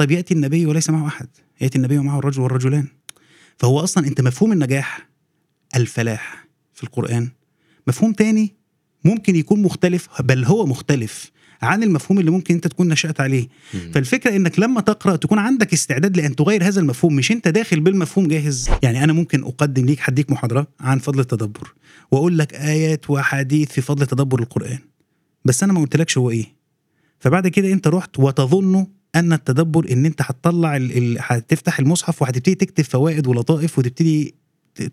طب يأتي النبي وليس معه أحد. يأتي النبي ومعه الرجل والرجلان. فهو أصلا أنت مفهوم النجاح الفلاح في القرآن. مفهوم تاني ممكن يكون مختلف بل هو مختلف عن المفهوم اللي ممكن أنت تكون نشأت عليه. مم. فالفكرة إنك لما تقرأ تكون عندك استعداد لأن تغير هذا المفهوم مش أنت داخل بالمفهوم جاهز. يعني أنا ممكن أقدم ليك حديك محاضرة عن فضل التدبر وأقول لك آيات وأحاديث في فضل تدبر القرآن. بس أنا ما قلتلكش هو إيه. فبعد كده أنت رحت وتظن أن التدبر إن أنت هتطلع. هتفتح المصحف وهتبتدي تكتب فوائد ولطائف وتبتدي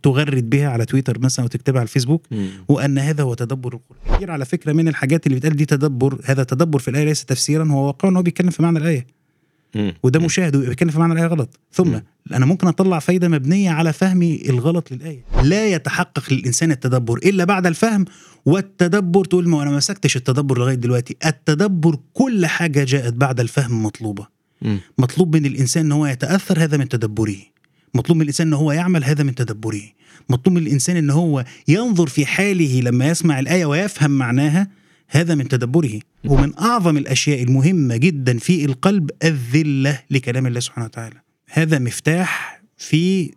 تغرد بها على تويتر مثلا وتكتبها على الفيسبوك مم. وأن هذا هو تدبر القرآن كتير على فكرة من الحاجات اللي بتقال دي تدبر هذا تدبر في الآية ليس تفسيرا هو واقع هو بيتكلم في معنى الآية. وده مشاهد وبيتكلم في معنى الآية غلط. ثم. أنا ممكن أطلع فايدة مبنية على فهمي الغلط للآية. لا يتحقق للإنسان التدبر إلا بعد الفهم والتدبر. تقول ما أنا ما مسكتش التدبر لغاية دلوقتي. التدبر كل حاجة جاءت بعد الفهم مطلوبة. مطلوب من الإنسان إن هو يتأثر هذا من تدبره. مطلوب من الإنسان إن هو يعمل هذا من تدبره. مطلوب من الإنسان إن هو ينظر في حاله لما يسمع الآية ويفهم معناها هذا من تدبره. ومن أعظم الأشياء المهمة جدا في القلب الذلة لكلام الله سبحانه وتعالى. هذا مفتاح في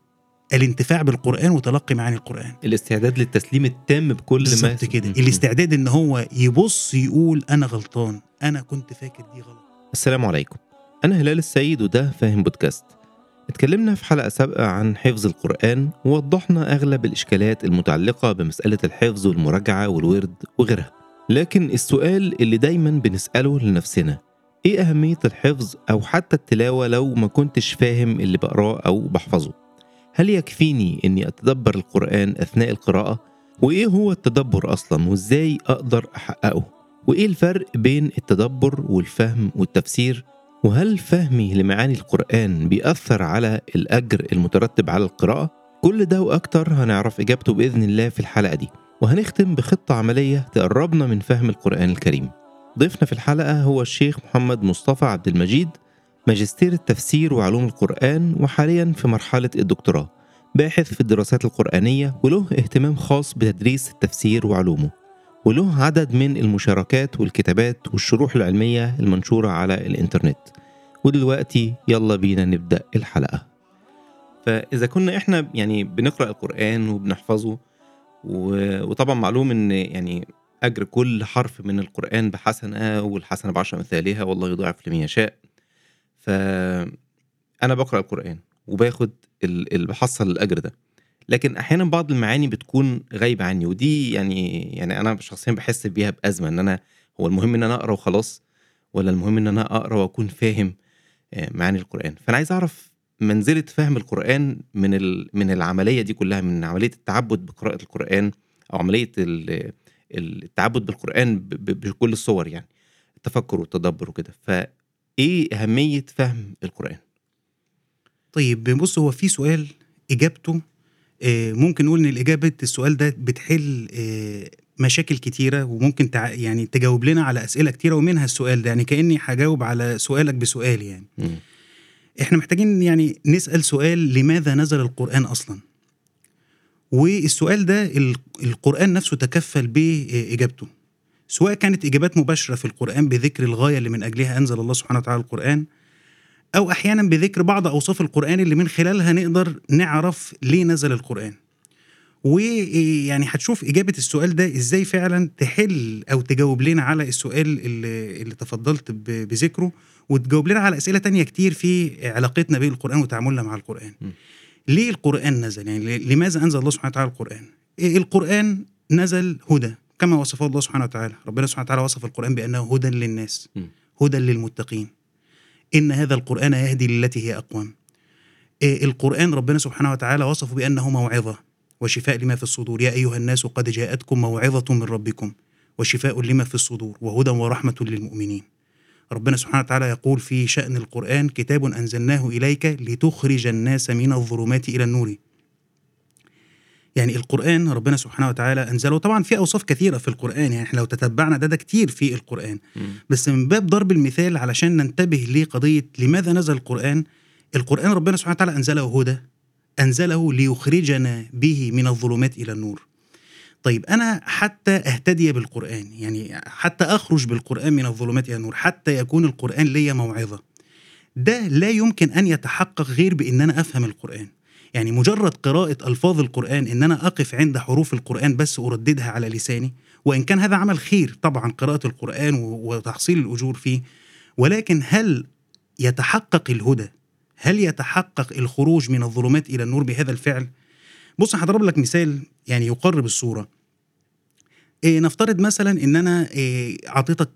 الانتفاع بالقرآن وتلقي معاني القرآن. الاستعداد للتسليم التام بكل ما كده. الاستعداد إن هو يبص يقول أنا غلطان أنا كنت فاكر دي غلط. السلام عليكم. أنا هلال السيد وده فاهم بودكاست. اتكلمنا في حلقة سابقة عن حفظ القرآن ووضحنا أغلب الإشكالات المتعلقة بمسألة الحفظ والمراجعة والورد وغيرها. لكن السؤال اللي دايما بنسأله لنفسنا إيه أهمية الحفظ أو حتى التلاوة لو ما كنتش فاهم اللي بقراه أو بحفظه هل يكفيني إني أتدبر القرآن أثناء القراءة؟ وإيه هو التدبر أصلا وإزاي أقدر أحققه؟ وإيه الفرق بين التدبر والفهم والتفسير وهل فهمي لمعاني القرآن بيأثر على الأجر المترتب على القراءة؟ كل ده وأكتر هنعرف إجابته بإذن الله في الحلقة دي وهنختم بخطة عملية تقربنا من فهم القرآن الكريم. ضيفنا في الحلقة هو الشيخ محمد مصطفى عبد المجيد ماجستير التفسير وعلوم القرآن وحاليا في مرحلة الدكتوراه. باحث في الدراسات القرآنية وله اهتمام خاص بتدريس التفسير وعلومه. وله عدد من المشاركات والكتابات والشروح العلمية المنشورة على الإنترنت. ودلوقتي يلا بينا نبدأ الحلقة. فإذا كنا إحنا يعني بنقرأ القرآن وبنحفظه وطبعا معلوم إن يعني أجر كل حرف من القرآن بحسنة والحسنة بعشر أمثالها والله يضاعف لمن يشاء. فأنا بقرأ القرآن وباخد ال- اللي بحصل الأجر ده. لكن أحيانا بعض المعاني بتكون غايبة عني ودي يعني يعني أنا شخصيا بحس بيها بأزمة إن أنا هو المهم إن أنا أقرأ وخلاص ولا المهم إن أنا أقرأ وأكون فاهم آه، معاني القرآن. فأنا عايز أعرف منزلة فهم القرآن من ال- من العملية دي كلها من عملية التعبد بقراءة القرآن أو عملية ال- ال- التعبد بالقرآن بكل الصور يعني التفكر والتدبر وكده. فإيه أهمية فهم القرآن؟ طيب بص هو في سؤال إجابته آه، ممكن نقول إن الإجابة السؤال ده بتحل آه، مشاكل كتيرة وممكن تع... يعني تجاوب لنا على أسئلة كتيرة ومنها السؤال ده يعني كأني هجاوب على سؤالك بسؤال يعني. إحنا محتاجين يعني نسأل سؤال لماذا نزل القرآن أصلا؟ والسؤال ده ال- القرآن نفسه تكفل باجابته سواء كانت إجابات مباشرة في القرآن بذكر الغاية اللي من أجلها أنزل الله سبحانه وتعالى القرآن أو أحيانا بذكر بعض أوصاف القرآن اللي من خلالها نقدر نعرف ليه نزل القرآن. ويعني هتشوف إجابة السؤال ده إزاي فعلا تحل أو تجاوب لنا على السؤال اللي, اللي تفضلت بذكره. وتجاوب لنا على أسئلة تانية كتير في علاقتنا بالقرآن وتعاملنا مع القرآن. م. ليه القرآن نزل؟ يعني لماذا أنزل الله سبحانه وتعالى القرآن؟ إيه القرآن نزل هدى كما وصفه الله سبحانه وتعالى. ربنا سبحانه وتعالى وصف القرآن بأنه هدى للناس م. هدى للمتقين. إن هذا القرآن يهدي للتي هي أقوم. إيه القرآن ربنا سبحانه وتعالى وصفه بأنه موعظة وشفاء لما في الصدور. يا أيها الناس قد جاءتكم موعظة من ربكم وشفاء لما في الصدور وهدى ورحمة للمؤمنين. ربنا سبحانه وتعالى يقول في شأن القرآن كتاب أنزلناه إليك لتخرج الناس من الظلمات إلى النور. يعني القرآن ربنا سبحانه وتعالى أنزله. طبعا في أوصاف كثيرة في القرآن يعني إحنا لو تتبعنا ده ده كتير في القرآن. بس من باب ضرب المثال علشان ننتبه لقضية لماذا نزل القرآن القرآن ربنا سبحانه وتعالى أنزله هدى أنزله ليخرجنا به من الظلمات إلى النور. طيب أنا حتى أهتدي بالقرآن يعني حتى أخرج بالقرآن من الظلمات إلى النور حتى يكون القرآن لي موعظة. ده لا يمكن أن يتحقق غير بإن أنا أفهم القرآن. يعني مجرد قراءة ألفاظ القرآن إن أنا أقف عند حروف القرآن بس أرددها على لساني وإن كان هذا عمل خير طبعا قراءة القرآن وتحصيل الأجور فيه ولكن هل يتحقق الهدى؟ هل يتحقق الخروج من الظلمات إلى النور بهذا الفعل؟ بص هضرب لك مثال يعني يقرب الصورة. إيه نفترض مثلا إن أنا إيه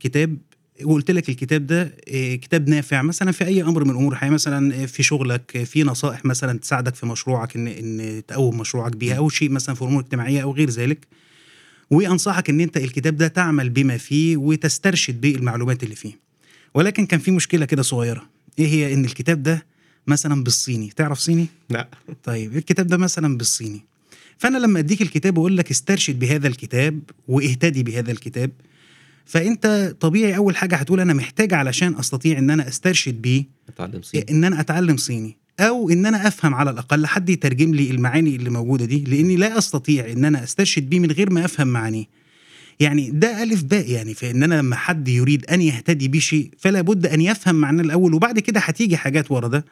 كتاب وقلت لك الكتاب ده إيه كتاب نافع مثلا في أي أمر من أمور الحياة مثلا إيه في شغلك إيه في نصائح مثلا تساعدك في مشروعك إن إن تقوم مشروعك بيها أو شيء مثلا في الأمور الاجتماعية أو غير ذلك. وأنصحك إن أنت الكتاب ده تعمل بما فيه وتسترشد بالمعلومات اللي فيه. ولكن كان في مشكلة كده صغيرة. إيه هي؟ إن الكتاب ده مثلا بالصيني. تعرف صيني؟ لا. طيب الكتاب ده مثلا بالصيني. فأنا لما أديك الكتاب واقول لك استرشد بهذا الكتاب واهتدي بهذا الكتاب. فأنت طبيعي أول حاجة هتقول أنا محتاج علشان أستطيع إن أنا استرشد بيه أتعلم صيني. إن أنا أتعلم صيني. أو إن أنا أفهم على الأقل حد يترجم لي المعاني اللي موجودة دي لأني لا أستطيع إن أنا استرشد بيه من غير ما أفهم معانيه. يعني ده ألف باء يعني فان أنا لما حد يريد أن يهتدي بشيء فلا بد أن يفهم معناه الأول وبعد كده هتيجي حاجات ورا ده.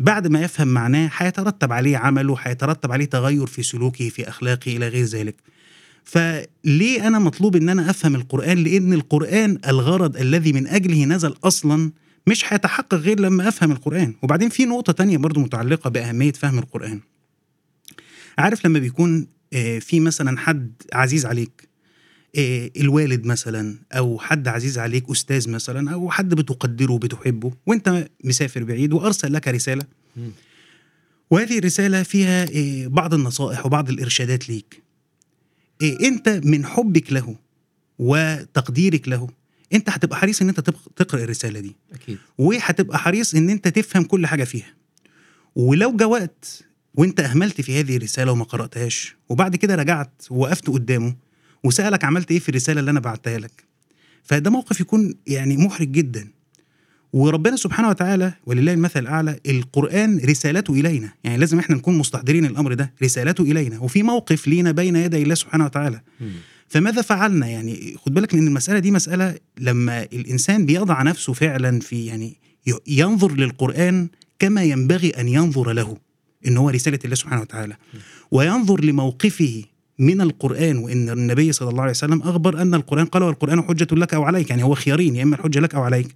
بعد ما يفهم معناه هيترتب عليه عمله هيترتب عليه تغير في سلوكه في أخلاقه إلى غير ذلك. فليه أنا مطلوب إن أنا أفهم القرآن؟ لأن القرآن الغرض الذي من أجله نزل أصلا مش هيتحقق غير لما أفهم القرآن. وبعدين في نقطة تانية برضو متعلقة بأهمية فهم القرآن. عارف لما بيكون آه، في مثلا حد عزيز عليك الوالد مثلا أو حد عزيز عليك أستاذ مثلا أو حد بتقدره وبتحبه وأنت مسافر بعيد وأرسل لك رسالة. وهذه الرسالة فيها آه، بعض النصائح وبعض الإرشادات ليك. آه، أنت من حبك له وتقديرك له أنت هتبقى حريص إن أنت تقرأ الرسالة دي. أكيد. وهتبقى حريص إن أنت تفهم كل حاجة فيها. ولو جا وقت وأنت أهملت في هذه الرسالة وما قرأتهاش وبعد كده رجعت ووقفت قدامه وسألك عملت إيه في الرسالة اللي أنا بعتها لك. فده موقف يكون يعني محرج جدا. وربنا سبحانه وتعالى ولله المثل الأعلى القرآن رسالته إلينا. يعني لازم إحنا نكون مستحضرين الأمر ده رسالته إلينا. وفي موقف لينا بين يدي الله سبحانه وتعالى. فماذا فعلنا؟ يعني خد بالك إن المسألة دي مسألة لما الإنسان بيضع نفسه فعلا في يعني ينظر للقرآن كما ينبغي أن ينظر له إن هو رسالة الله سبحانه وتعالى. وينظر لموقفه من القرآن وإن النبي صلى الله عليه وسلم أخبر أن القرآن قال والقرآن حجة لك أو عليك يعني هو خيارين يا إما الحجة لك أو عليك.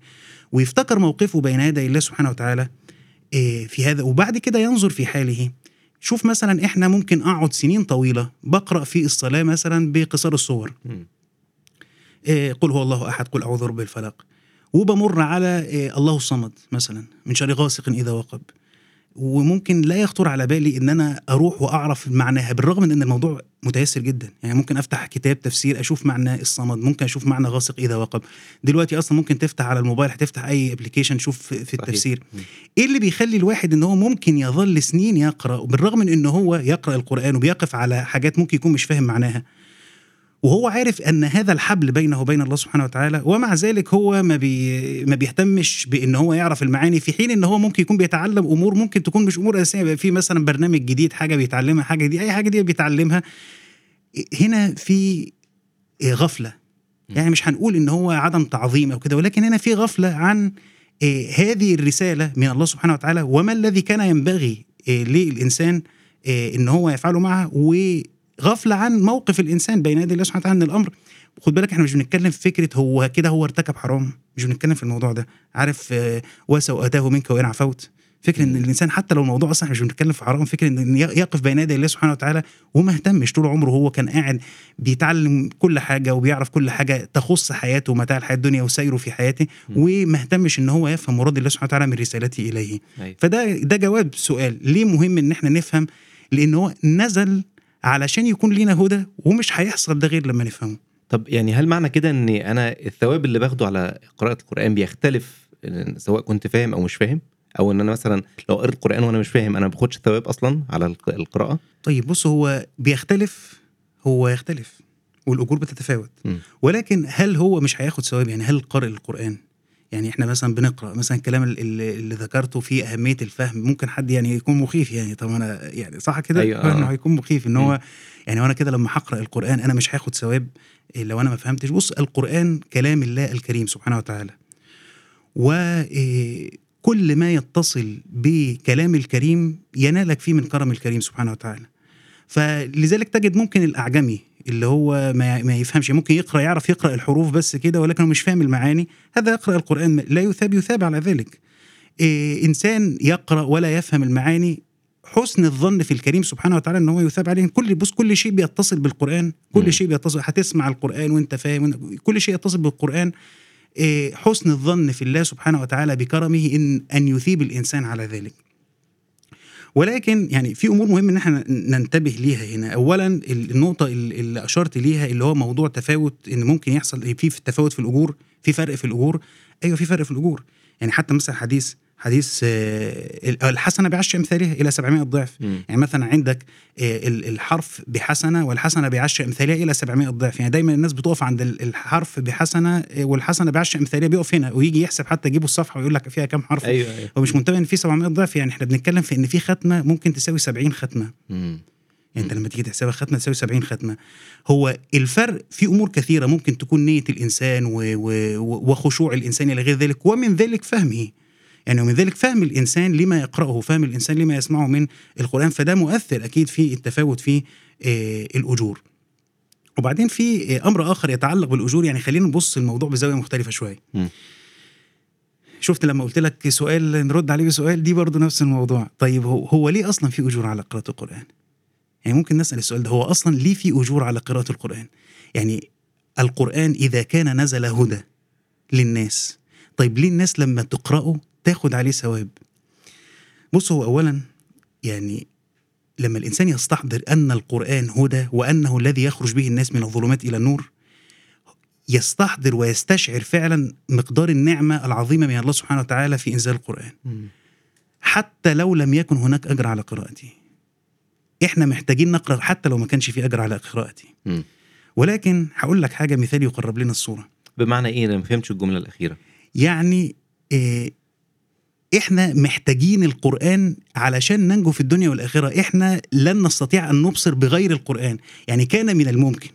ويفتكر موقفه بين يدي الله سبحانه وتعالى إيه، في هذا. وبعد كده ينظر في حاله. شوف مثلا إحنا ممكن أقعد سنين طويلة بقرأ في الصلاة مثلا بقصار الصور. إيه، قل هو الله أحد قل أعوذ برب الفلق. وبمر على إيه، الله الصمد مثلا من شر غاسق إذا وقب. وممكن لا يخطر على بالي إن أنا أروح وأعرف معناها بالرغم من إن الموضوع متيسر جدا يعني ممكن أفتح كتاب تفسير أشوف معنى الصمد ممكن أشوف معنى غاسق إذا وقب دلوقتي أصلا ممكن تفتح على الموبايل هتفتح أي ابلكيشن شوف في صحيح. التفسير. إيه اللي بيخلي الواحد إن هو ممكن يظل سنين يقرأ بالرغم من إن هو يقرأ القرآن وبيقف على حاجات ممكن يكون مش فاهم معناها وهو عارف أن هذا الحبل بينه وبين الله سبحانه وتعالى ومع ذلك هو ما بي ما بيهتمش بأن هو يعرف المعاني في حين إن هو ممكن يكون بيتعلم أمور ممكن تكون مش أمور أساسية في مثلا برنامج جديد حاجة بيتعلمها حاجة دي أي حاجة دي بيتعلمها. هنا في غفلة. يعني مش هنقول إن هو عدم تعظيم أو كده ولكن هنا في غفلة عن آه، هذه الرسالة من الله سبحانه وتعالى وما الذي كان ينبغي آه، للإنسان آه، إن هو يفعله معها وغفله عن موقف الإنسان بين يدي الله سبحانه وتعالى ان الأمر. خد بالك إحنا مش بنتكلم في فكرة هو كده هو ارتكب حرام. مش بنتكلم في الموضوع ده. عارف آه، وسوءته منك وإن عفوت. فكرة إن الإنسان حتى لو الموضوع أصلا مش بنتكلم في حرام. فكرة إن يقف بين يدي الله سبحانه وتعالى وما اهتمش. طول عمره هو كان قاعد بيتعلم كل حاجة وبيعرف كل حاجة تخص حياته ومتاع الحياة الدنيا وسيره في حياته وما اهتمش إن هو يفهم مراد الله سبحانه وتعالى من رسالته إليه. أيوة. فده ده جواب سؤال. ليه مهم إن إحنا نفهم؟ لأن هو نزل علشان يكون لينا هدى ومش هيحصل ده غير لما نفهمه. طب يعني هل معنى كده إن أنا الثواب اللي باخده على قراءة القرآن بيختلف سواء كنت فاهم أو مش فاهم؟ أو إن أنا مثلا لو قريت القرآن وأنا مش فاهم أنا ما باخدش ثواب أصلا على الق- القراءة؟ طيب بص هو بيختلف هو يختلف والأجور بتتفاوت. مم. ولكن هل هو مش هياخد ثواب؟ يعني هل قارئ القرآن يعني إحنا مثلا بنقرأ مثلا الكلام اللي, اللي ذكرته فيه أهمية الفهم ممكن حد يعني يكون مخيف يعني. طب أنا يعني صح كده؟ أيوة، آه. إنه هيكون مخيف إن. هو يعني وأنا كده لما هقرأ القرآن أنا مش هاخد ثواب لو أنا ما فهمتش. بص القرآن كلام الله الكريم سبحانه وتعالى. و إيه، كل ما يتصل بكلام الكريم ينالك فيه من كرم الكريم سبحانه وتعالى. فلذلك تجد ممكن الأعجمي اللي هو ما ما يفهمش ممكن يقرأ يعرف يقرأ الحروف بس كده ولكنه مش فاهم المعاني هذا يقرأ القرآن لا يثاب يثاب على ذلك. إيه إنسان يقرأ ولا يفهم المعاني حسن الظن في الكريم سبحانه وتعالى إن هو يثاب عليه. كل بص كل شيء بيتصل بالقرآن. كل شيء بيتصل هتسمع القرآن وأنت فاهم كل شيء يتصل بالقرآن. إيه، حسن الظن في الله سبحانه وتعالى بكرمه إن أن يثيب الإنسان على ذلك. ولكن يعني في أمور مهم إن إحنا ننتبه ليها هنا. اولا النقطة اللي أشرت ليها اللي هو موضوع تفاوت إن ممكن يحصل في تفاوت في الأجور في فرق في الأجور. أيوه في فرق في الأجور. يعني حتى مثلا حديث حديث آه، الحسنة بعشر أمثالها إلى 700 ضعف. مم. يعني مثلا عندك آه، ال- الحرف بحسنة والحسنة بعشر أمثالها إلى 700 ضعف. يعني دايما الناس بتقف عند ال- الحرف بحسنة آه، والحسنة بعشر أمثالها بيقف هنا ويجي يحسب حتى يجيبوا الصفحة ويقول لك فيها كام حرف. أيوه أيوه. هو مش منتبه إن في 700 ضعف. يعني إحنا بنتكلم في إن في ختمة ممكن تساوي 70 ختمة. مم. يعني أنت لما تيجي تحسبها ختمة تساوي 70 ختمة. هو الفرق في أمور كثيرة ممكن تكون نية الإنسان و و وخشوع الإنسان إلى غير ذلك ومن ذلك فهمه. يعني ومن ذلك فهم الإنسان لما يقرأه فهم الإنسان لما يسمعه من القرآن فده مؤثر أكيد في التفاوت في آه، الأجور. وبعدين في آه، أمر آخر يتعلق بالأجور يعني خلينا نبص الموضوع بزاوية مختلفة شوية. شفت لما قلت لك سؤال نرد عليه بسؤال دي برضه نفس الموضوع. طيب هو, هو ليه أصلا في أجور على قراءة القرآن؟ يعني ممكن نسأل السؤال ده هو أصلا ليه في أجور على قراءة القرآن؟ يعني القرآن إذا كان نزل هدى للناس طيب ليه الناس لما تقرأه تاخد عليه ثواب. بص هو اولا يعني لما الإنسان يستحضر أن القرآن هدى وأنه الذي يخرج به الناس من الظلمات إلى النور يستحضر ويستشعر فعلا مقدار النعمة العظيمة من الله سبحانه وتعالى في إنزال القرآن. حتى لو لم يكن هناك أجر على قراءته. إحنا محتاجين نقرأ حتى لو ما كانش في أجر على قراءته. ولكن هقول لك حاجة مثال يقرب لنا الصورة. بمعنى إيه؟ أنا ما فهمتش الجملة الأخيرة. يعني إيه إحنا محتاجين القرآن علشان ننجو في الدنيا والآخرة. إحنا لن نستطيع أن نبصر بغير القرآن. يعني كان من الممكن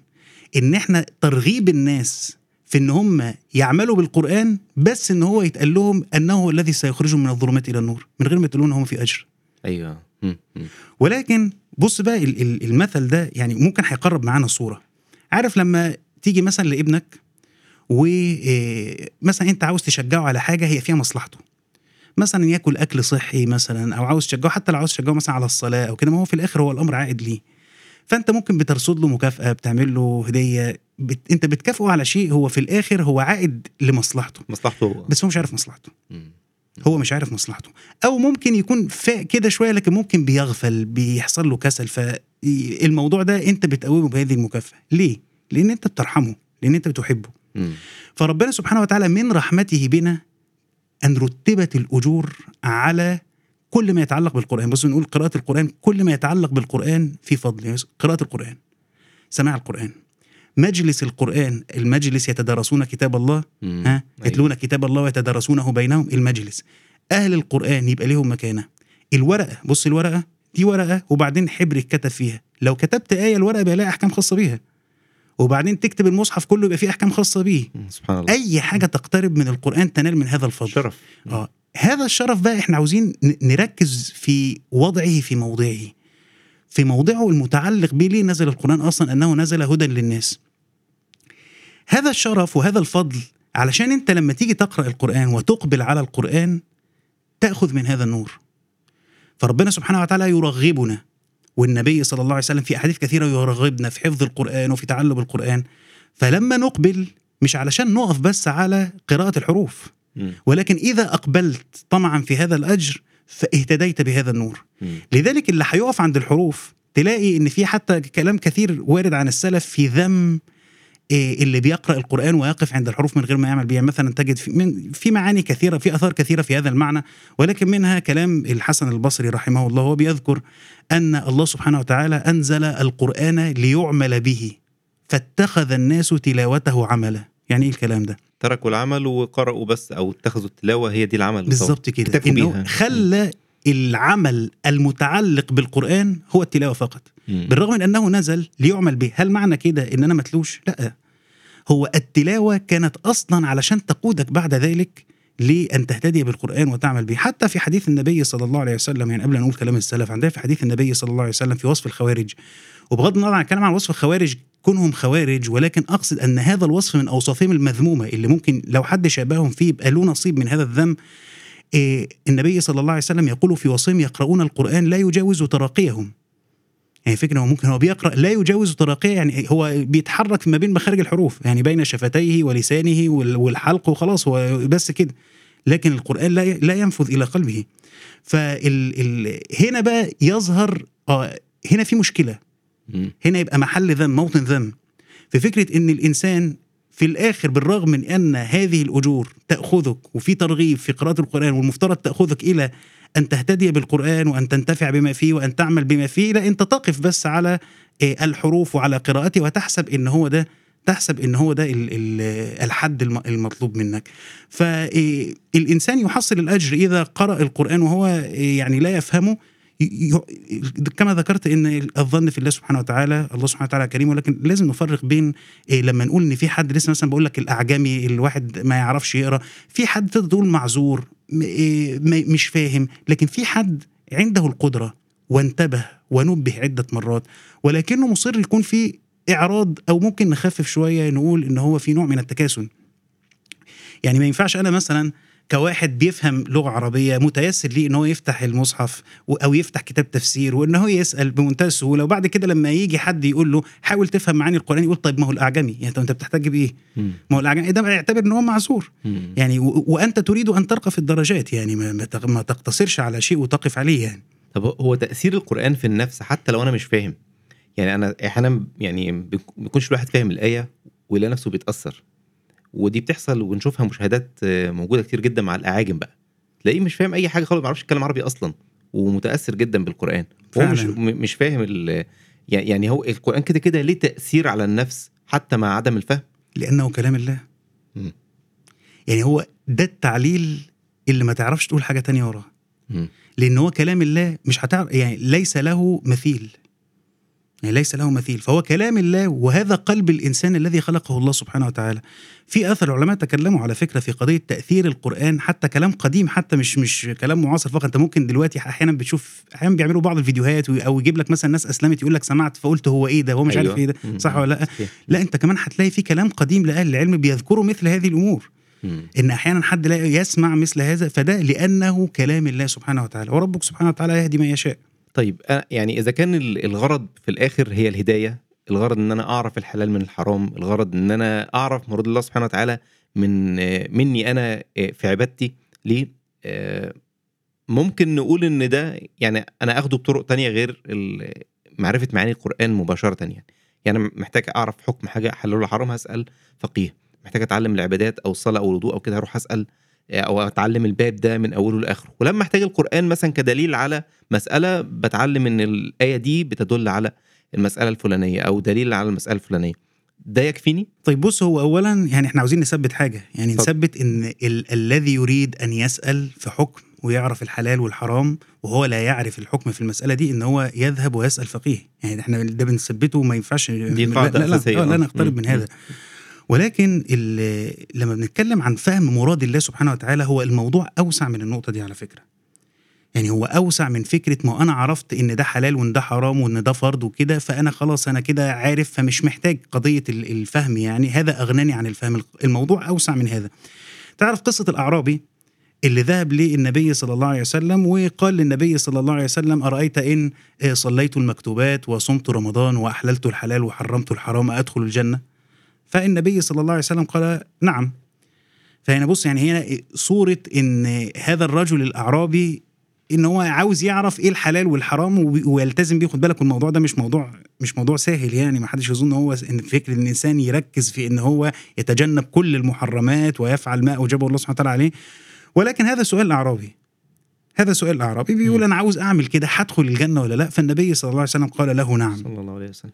إن إحنا ترغيب الناس في إن هم يعملوا بالقرآن بس إن هو يتقال لهم أنه الذي سيخرجهم من الظلمات إلى النور من غير ما يتقالوا إن هم في أجر. أيوه. ولكن بص بقى ال- ال- المثل ده يعني ممكن هيقرب معانا صورة. عارف لما تيجي مثلا لابنك ومثلا أنت عاوز تشجعه على حاجة هي فيها مصلحته. مثلا ياكل أكل صحي مثلا أو عاوز تشجعه حتى لو عاوز تشجعه مثلا على الصلاة أو كده ما هو في الآخر هو الأمر عائد ليه. فأنت ممكن بترصد له مكافأة بتعمل له هدية بت... أنت بتكافئه على شيء هو في الآخر هو عائد لمصلحته. مصلحته هو. بس هو مش عارف مصلحته. مم. هو مش عارف مصلحته. أو ممكن يكون فاق كده شوية لكن ممكن بيغفل بيحصل له كسل فالموضوع ده أنت بتقومه بهذه المكافأة. ليه؟ لأن أنت بترحمه لأن أنت بتحبه. مم. فربنا سبحانه وتعالى من رحمته بنا أن رتبت الأجور على كل ما يتعلق بالقرآن. بص نقول قراءة القرآن كل ما يتعلق بالقرآن في فضل. يعني قراءة القرآن سماع القرآن مجلس القرآن المجلس يتدارسون كتاب الله؟ مم. ها؟ أيوة. يتلون كتاب الله ويتدارسونه بينهم؟ المجلس. أهل القرآن يبقى ليهم مكانة. الورقة بص الورقة دي ورقة وبعدين حبر اتكتب فيها. لو كتبت الورقة بقى لها أحكام خاصة بيها. وبعدين تكتب المصحف كله يبقى فيه أحكام خاصة بيه. سبحان الله. أي حاجة تقترب من القرآن تنال من هذا الفضل. شرف. آه هذا الشرف بقى إحنا عاوزين نركز في وضعه في موضعه. في موضعه المتعلق به ليه نزل القرآن أصلا؟ أنه نزل هدى للناس. هذا الشرف وهذا الفضل علشان أنت لما تيجي تقرأ القرآن وتقبل على القرآن تأخذ من هذا النور. فربنا سبحانه وتعالى يرغبنا. والنبي صلى الله عليه وسلم في أحاديث كثيرة يرغبنا في حفظ القرآن وفي تعلم القرآن فلما نقبل مش علشان نقف بس على قراءة الحروف. ولكن إذا أقبلت طمعا في هذا الأجر فاهتديت بهذا النور. لذلك اللي هيقف عند الحروف تلاقي إن في حتى كلام كثير وارد عن السلف في ذم اللي بيقرأ القرآن ويقف عند الحروف من غير ما يعمل بيها. مثلا تجد في, من في معاني كثيرة في آثار كثيرة في هذا المعنى ولكن منها كلام الحسن البصري رحمه الله هو بيذكر أن الله سبحانه وتعالى أنزل القرآن ليعمل به فاتخذ الناس تلاوته عملا. يعني إيه الكلام ده؟ تركوا العمل وقرأوا بس أو اتخذوا التلاوة هي دي العمل. بالظبط كده. إنه. خلى العمل المتعلق بالقرآن هو التلاوة فقط. بالرغم من أنه نزل ليعمل به. هل معنى كده إن أنا متلوش؟ لا. هو التلاوة كانت أصلا علشان تقودك بعد ذلك لأن تهتدي بالقرآن وتعمل به. حتى في حديث النبي صلى الله عليه وسلم يعني قبل أن نقول كلام السلف عندنا في حديث النبي صلى الله عليه وسلم في وصف الخوارج. وبغض النظر عن الكلام عن وصف الخوارج كونهم خوارج ولكن أقصد أن هذا الوصف من أوصافهم المذمومة اللي ممكن لو حد شابههم فيه يبقى له نصيب من هذا الذنب. إيه النبي صلى الله عليه وسلم يقول في وصيهم يقرؤون القرآن لا يجاوز تراقيهم. يعني فكرة هو ممكن هو بيقرأ لا يجاوز تراقيه يعني هو بيتحرك ما بين مخارج الحروف يعني بين شفتيه ولسانه وال- والحلق وخلاص هو بس كده. لكن القرآن لا لا ينفذ إلى قلبه. فال ال هنا بقى يظهر آه هنا في مشكلة. هنا يبقى محل ذم موطن ذم. في فكرة إن الإنسان في الآخر بالرغم من أن هذه الأجور تأخذك وفي ترغيب في قراءة القرآن والمفترض تأخذك إلى أن تهتدي بالقرآن وأن تنتفع بما فيه وأن تعمل بما فيه لا أنت تقف بس على آه، الحروف وعلى قراءته وتحسب إن هو ده تحسب إن هو ده ال- ال- الحد الم- المطلوب منك. فالانسان يحصل الأجر إذا قرأ القرآن وهو آه، يعني لا يفهمه كما ذكرت إن الظن في الله سبحانه وتعالى الله سبحانه وتعالى كريم ولكن لازم نفرق بين إيه لما نقول إن في حد لسه مثلا بقول لك الأعجمي الواحد ما يعرفش يقرأ في حد تقدر تقول معذور إيه مش فاهم لكن في حد عنده القدرة وانتبه ونبه عدة مرات ولكنه مصر يكون في إعراض أو ممكن نخفف شوية نقول إن هو في نوع من التكاسل. يعني ما ينفعش أنا مثلا كواحد بيفهم لغة عربية متيسر ليه إن هو يفتح المصحف أو يفتح كتاب تفسير وإن هو يسأل بمنتهى السهولة وبعد كده لما يجي حد يقول له حاول تفهم معاني القرآن يقول طيب ما هو الأعجمي؟ يعني أنت بتحتاج بإيه؟ ما هو الأعجمي؟ ده يعتبر إن هو معذور. يعني و- وأنت تريد أن ترقى في الدرجات يعني ما, ما تق- ما تقتصرش على شيء وتقف عليه يعني. طب هو تأثير القرآن في النفس حتى لو أنا مش فاهم؟ يعني أنا أحيانا يعني بيك- بيكونش الواحد فاهم الآية ويلاقي نفسه بيتأثر. ودي بتحصل ونشوفها مشاهدات آه، موجودة كتير جدا مع الأعاجم بقى تلاقيه مش فاهم أي حاجة خالص ما بيعرفش يتكلم عربي أصلا ومتأثر جدا بالقرآن هو مش. م- مش فاهم يعني يعني هو القرآن كده كده ليه تأثير على النفس حتى مع عدم الفهم لأنه كلام الله مم. يعني هو ده التعليل اللي ما تعرفش تقول حاجة تانية وراه. لأن هو كلام الله مش هتعرف يعني ليس له مثيل يعني ليس له مثيل فهو كلام الله وهذا قلب الإنسان الذي خلقه الله سبحانه وتعالى في أثر العلماء تكلموا على فكرة في قضية تأثير القرآن حتى كلام قديم حتى مش مش كلام معاصر فقط أنت ممكن دلوقتي أحيانا بتشوف أحيانا بيعملوا بعض الفيديوهات أو يجيب لك مثلا ناس أسلمت يقول لك سمعت فقلت هو إيه ده هو مش أيوة. عارف إيه ده. صح ولا لأ. لا أنت كمان هتلاقي في كلام قديم لأهل العلم بيذكروا مثل هذه الأمور مم. إن أحيانا حد لا يسمع مثل هذا فده لأنه كلام الله سبحانه وتعالى وربك سبحانه وتعالى يهدي من يشاء طيب يعني إذا كان ال- الغرض في الآخر هي الهداية الغرض إن أنا أعرف الحلال من الحرام الغرض إن أنا أعرف مراد الله سبحانه وتعالى من مني أنا آه، في عبادتي ليه؟ آه، ممكن نقول إن ده يعني أنا آخده بطرق تانية غير معرفة معاني القرآن مباشرة يعني يعني محتاج أعرف حكم حاجة حلال ولا حرام هسأل فقيه. محتاج أتعلم العبادات أو الصلاة أو الوضوء أو كده هروح أسأل أو أتعلم الباب ده من أوله لآخره ولما أحتاج القرآن مثلا كدليل على مسألة بتعلم إن الآية دي بتدل على المسألة الفلانية أو دليل على المسألة الفلانية ده يكفيني طيب بص هو اولا يعني إحنا عاوزين نثبت حاجة يعني اتفضل. نثبت إن ال- الذي يريد أن يسأل في حكم ويعرف الحلال والحرام وهو لا يعرف الحكم في المسألة دي إن هو يذهب ويسأل فقيه يعني إحنا ده بنثبته ما ينفعش دي لا- قاعدة لا, لا. لا, لا آه. نقترب. من هذا ولكن لما بنتكلم عن فهم مراد الله سبحانه وتعالى هو الموضوع أوسع من النقطة دي على فكرة. يعني هو أوسع من فكرة ما أنا عرفت إن ده حلال وإن ده حرام وإن ده فرض وكده فأنا خلاص أنا كده عارف فمش محتاج قضية ال- الفهم يعني. هذا أغناني عن الفهم. الموضوع أوسع من هذا. تعرف قصة الأعرابي اللي ذهب للنبي صلى الله عليه وسلم وقال للنبي صلى الله عليه وسلم أرأيت إن آه، صليت المكتوبات وصمت رمضان وأحللت الحلال وحرمت الحرام أدخل الجنة؟ فالنبي صلى الله عليه وسلم قال نعم. فهنا بص يعني هنا صورة إن هذا الرجل الأعرابي إن هو عاوز يعرف إيه الحلال والحرام ويلتزم بيه. خد بالك الموضوع ده مش موضوع مش موضوع سهل يعني. ما حدش يظن هو إن فكر إن الإنسان يركز في إن هو يتجنب كل المحرمات ويفعل ما أوجبه الله سبحانه وتعالى عليه. ولكن هذا سؤال أعرابي هذا سؤال أعرابي بيقول. أنا عاوز أعمل كده هدخل الجنة ولا لا؟ فالنبي صلى الله عليه وسلم قال له نعم. صلى الله عليه وسلم.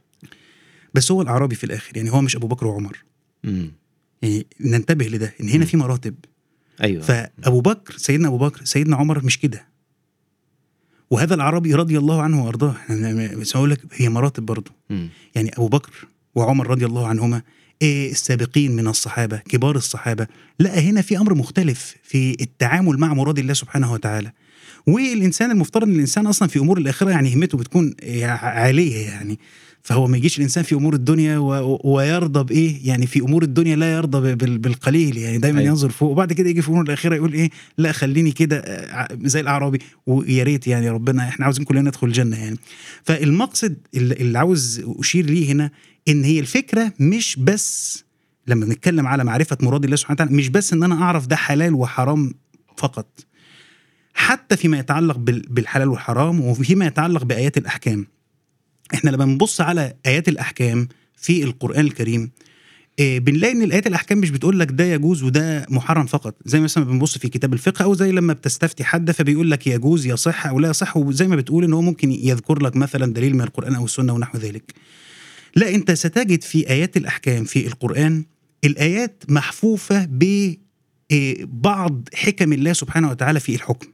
بس هو الأعرابي في الآخر يعني هو مش أبو بكر وعمر. مم. يعني ننتبه لده إن هنا مم. في مراتب. أيوه. فابو بكر سيدنا أبو بكر سيدنا عمر مش كده. وهذا العربي رضي الله عنه وأرضاه. بس هقول لك هي مراتب برضه. يعني أبو بكر وعمر رضي الله عنهما إيه السابقين من الصحابة كبار الصحابة. لا هنا في أمر مختلف في التعامل مع مراد الله سبحانه وتعالى. والإنسان المفترض إن الإنسان أصلا في أمور الآخرة يعني همته بتكون عالية يعني. فهو ما يجيش الإنسان في أمور الدنيا و... ويرضى بإيه؟ يعني في أمور الدنيا لا يرضى بال... بالقليل. يعني دايما أيوة. ينظر فوق. وبعد كده يجي في أمور الاخره يقول إيه؟ لا خليني كده آه، زي الأعرابي. ويا ريت يعني ربنا إحنا عاوزين كلنا ندخل الجنة يعني. فالمقصد اللي عاوز أشير ليه هنا إن هي الفكرة مش بس لما بنتكلم على معرفة مراد الله سبحانه وتعالى مش بس إن أنا أعرف ده حلال وحرام فقط. حتى فيما يتعلق بال- بالحلال والحرام وفيما يتعلق بآيات الأحكام. إحنا لما بنبص على آيات الأحكام في القرآن الكريم إيه بنلاقي إن الآيات الأحكام مش بتقول لك ده يجوز وده محرم فقط. زي مثلا بنبص في كتاب الفقه أو زي لما بتستفتي حد فبيقول لك يجوز يصح أو لا يصح وزي ما بتقول إن هو ممكن يذكر لك مثلا دليل من القرآن أو السنة ونحو ذلك. لا أنت ستجد في آيات الأحكام في القرآن الآيات محفوفة ب إيه، بعض حكم الله سبحانه وتعالى في الحكم.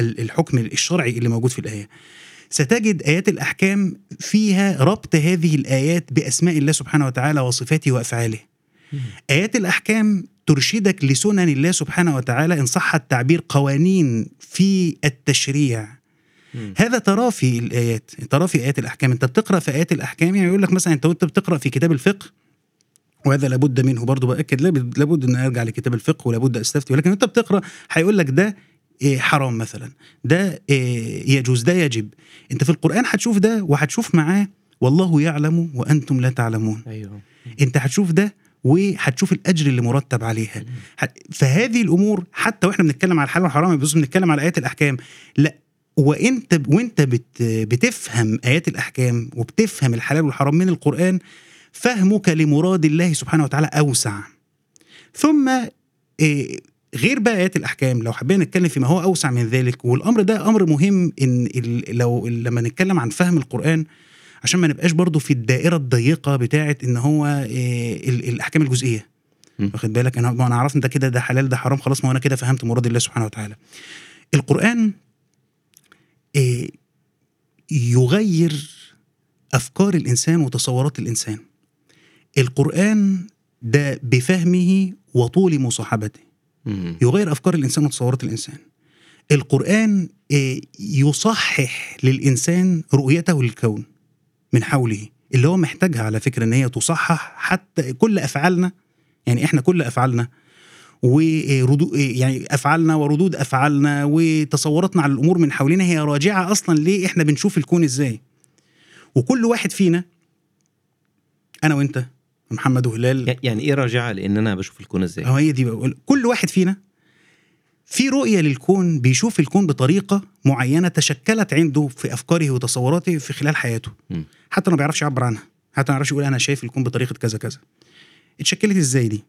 ال- الحكم الشرعي اللي موجود في الآية. ستجد آيات الأحكام فيها ربط هذه الآيات بأسماء الله سبحانه وتعالى وصفاته وأفعاله. آيات الأحكام ترشدك لسنن الله سبحانه وتعالى إن صح التعبير قوانين في التشريع. هذا تراه في الآيات تراه في آيات الأحكام. أنت بتقرأ في آيات الأحكام يعني يقول لك مثلا أنت وأنت بتقرأ في كتاب الفقه وهذا لابد منه برضه باكد لابد إن أرجع لكتاب الفقه ولابد أستفتي ولكن أنت بتقرأ هيقول لك ده حرام مثلا. ده إيه، يجوز ده يجب. أنت في القرآن هتشوف ده وهتشوف معاه والله يعلم وأنتم لا تعلمون. أيوه. أنت هتشوف ده وهتشوف الأجر اللي مرتب عليها. فهذه الأمور حتى وإحنا بنتكلم على الحلال والحرام بس بنتكلم على آيات الأحكام. لا وإنت وإنت بت بتفهم آيات الأحكام وبتفهم الحلال والحرام من القرآن فهمك لمراد الله سبحانه وتعالى أوسع. ثم إيه، غير بقى آيات الأحكام لو حبينا نتكلم فيما هو أوسع من ذلك والأمر ده أمر مهم إن ال- لو لما نتكلم عن فهم القرآن عشان ما نبقاش برضو في الدائرة الضيقة بتاعه إن هو ال- الأحكام الجزئية مم. واخد بالك أنا ما أنا عرفت ده كده ده حلال ده حرام خلاص ما أنا كده فهمت مراد الله سبحانه وتعالى القرآن إيه، يغير أفكار الإنسان وتصورات الإنسان القرآن ده بفهمه وطول مصاحبته. يغير أفكار الإنسان وتصورات الإنسان. القرآن آه، يصحح للإنسان رؤيته للكون من حوله اللي هو محتاجها على فكرة إن هي تصحح حتى كل أفعالنا يعني إحنا كل أفعالنا وردود يعني أفعالنا وردود أفعالنا وتصوراتنا على الأمور من حولنا هي راجعة أصلا ليه إحنا بنشوف الكون إزاي. وكل واحد فينا أنا وأنت محمد وهلال. يعني إيه راجعة لأن أنا بشوف الكون إزاي؟ هو هي دي بقول كل واحد فينا في رؤية للكون بيشوف الكون بطريقة معينة تشكلت عنده في أفكاره وتصوراته في خلال حياته. مم. حتى ما بيعرفش يعبر عنها. حتى ما بيعرفش يقول أنا شايف الكون بطريقة كذا كذا. اتشكلت إزاي دي؟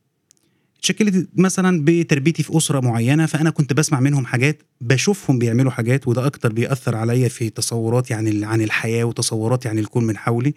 اتشكلت مثلا بتربيتي في أسرة معينة فأنا كنت بسمع منهم حاجات بشوفهم بيعملوا حاجات وده أكتر بيأثر عليا في تصوراتي عن ال- عن الحياة وتصوراتي عن الكون من حولي.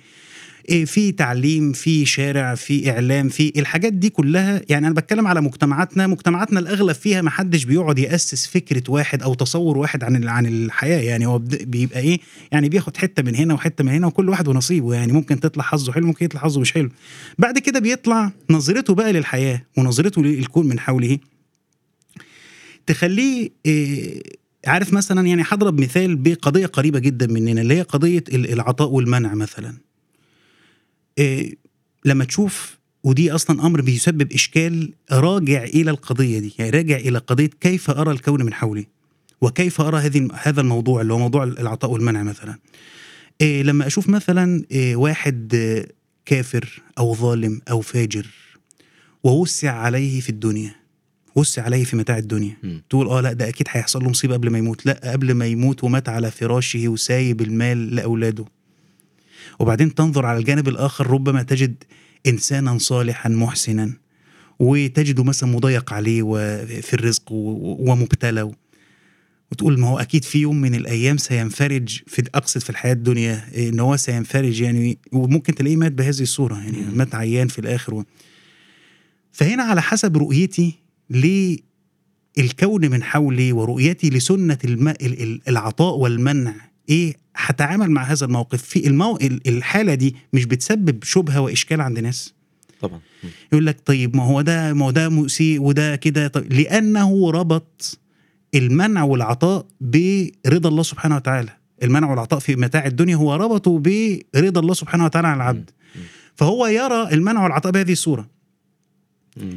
في تعليم في شارع في إعلام في الحاجات دي كلها. يعني أنا بتكلم على مجتمعاتنا. مجتمعاتنا الأغلب فيها ما حدش بيقعد يأسس فكرة واحد أو تصور واحد عن عن الحياة. يعني هو بيبقى إيه يعني بياخد حتة من هنا وحتة من هنا وكل واحد ونصيبه. يعني ممكن تطلع حظه حلو ممكن يطلع حظه مش حلو. بعد كده بيطلع نظرته بقى للحياة ونظرته للكون من حوله. تخليه إيه عارف مثلا يعني هضرب مثال بقضية قريبة جدا مننا اللي هي قضية ال- العطاء والمنع مثلا. إيه لما تشوف ودي أصلا أمر بيسبب إشكال راجع إلى القضية دي يعني راجع إلى قضية كيف أرى الكون من حولي وكيف أرى هذه هذا الموضوع اللي هو موضوع العطاء والمنع مثلا. إيه لما أشوف مثلا إيه واحد آه، كافر أو ظالم أو فاجر ووسع عليه في الدنيا وسع عليه في متاع الدنيا. مم. تقول آه لا ده أكيد هيحصل له مصيبة قبل ما يموت. لا قبل ما يموت ومات على فراشه وسايب المال لأولاده. وبعدين تنظر على الجانب الآخر ربما تجد إنسانا صالحا محسنا وتجده مثلا مضيق عليه وفي الرزق ومبتلى وتقول ما هو أكيد في يوم من الأيام سينفرج في أقصد في الحياة الدنيا إن هو سينفرج يعني وممكن تلاقيه مات بهذه الصورة يعني. مات عيان في الآخر و... فهنا على حسب رؤيتي للكون من حولي ورؤيتي لسنة الم... ال- ال- العطاء والمنع إيه هتعامل مع هذا الموقف في المو... ال- الحالة دي مش بتسبب شبهة وإشكال عند ناس طبعا. يقول لك طيب ما هو ده ما هو ده مسيء وده كده طيب لأنه ربط المنع والعطاء برضا الله سبحانه وتعالى المنع والعطاء في متاع الدنيا هو ربطه برضا الله سبحانه وتعالى عن العبد. فهو يرى المنع والعطاء بهذه الصورة.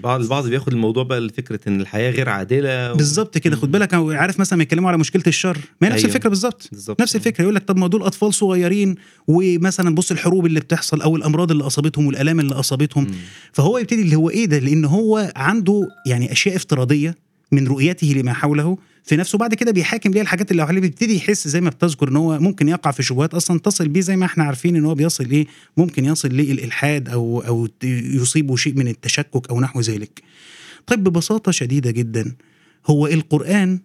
بعض البعض بياخد الموضوع بقى لفكرة إن الحياة غير عادلة و... بالظبط كده خد بالك عارف مثلا ما يتكلموا على مشكلة الشر ما هي نفس أيوة. الفكرة بالظبط. نفس الفكرة يقول لك طب ما دول أطفال صغيرين ومثلا بص الحروب اللي بتحصل أو الأمراض اللي أصابتهم والآلام اللي أصابتهم. مم. فهو يبتدي اللي هو إيه ده؟ لأن هو عنده يعني أشياء افتراضية من رؤيته لما حوله في نفسه بعد كده بيحاكم ليه الحاجات اللي حواليه بيبتدي يحس زي ما بتذكر إن هو ممكن يقع في شبهات أصلا تصل بيه زي ما إحنا عارفين إن هو بيصل إيه ممكن يصل للالحاد أو أو يصيبه شيء من التشكك أو نحو ذلك. طيب ببساطة شديدة جدا هو القرآن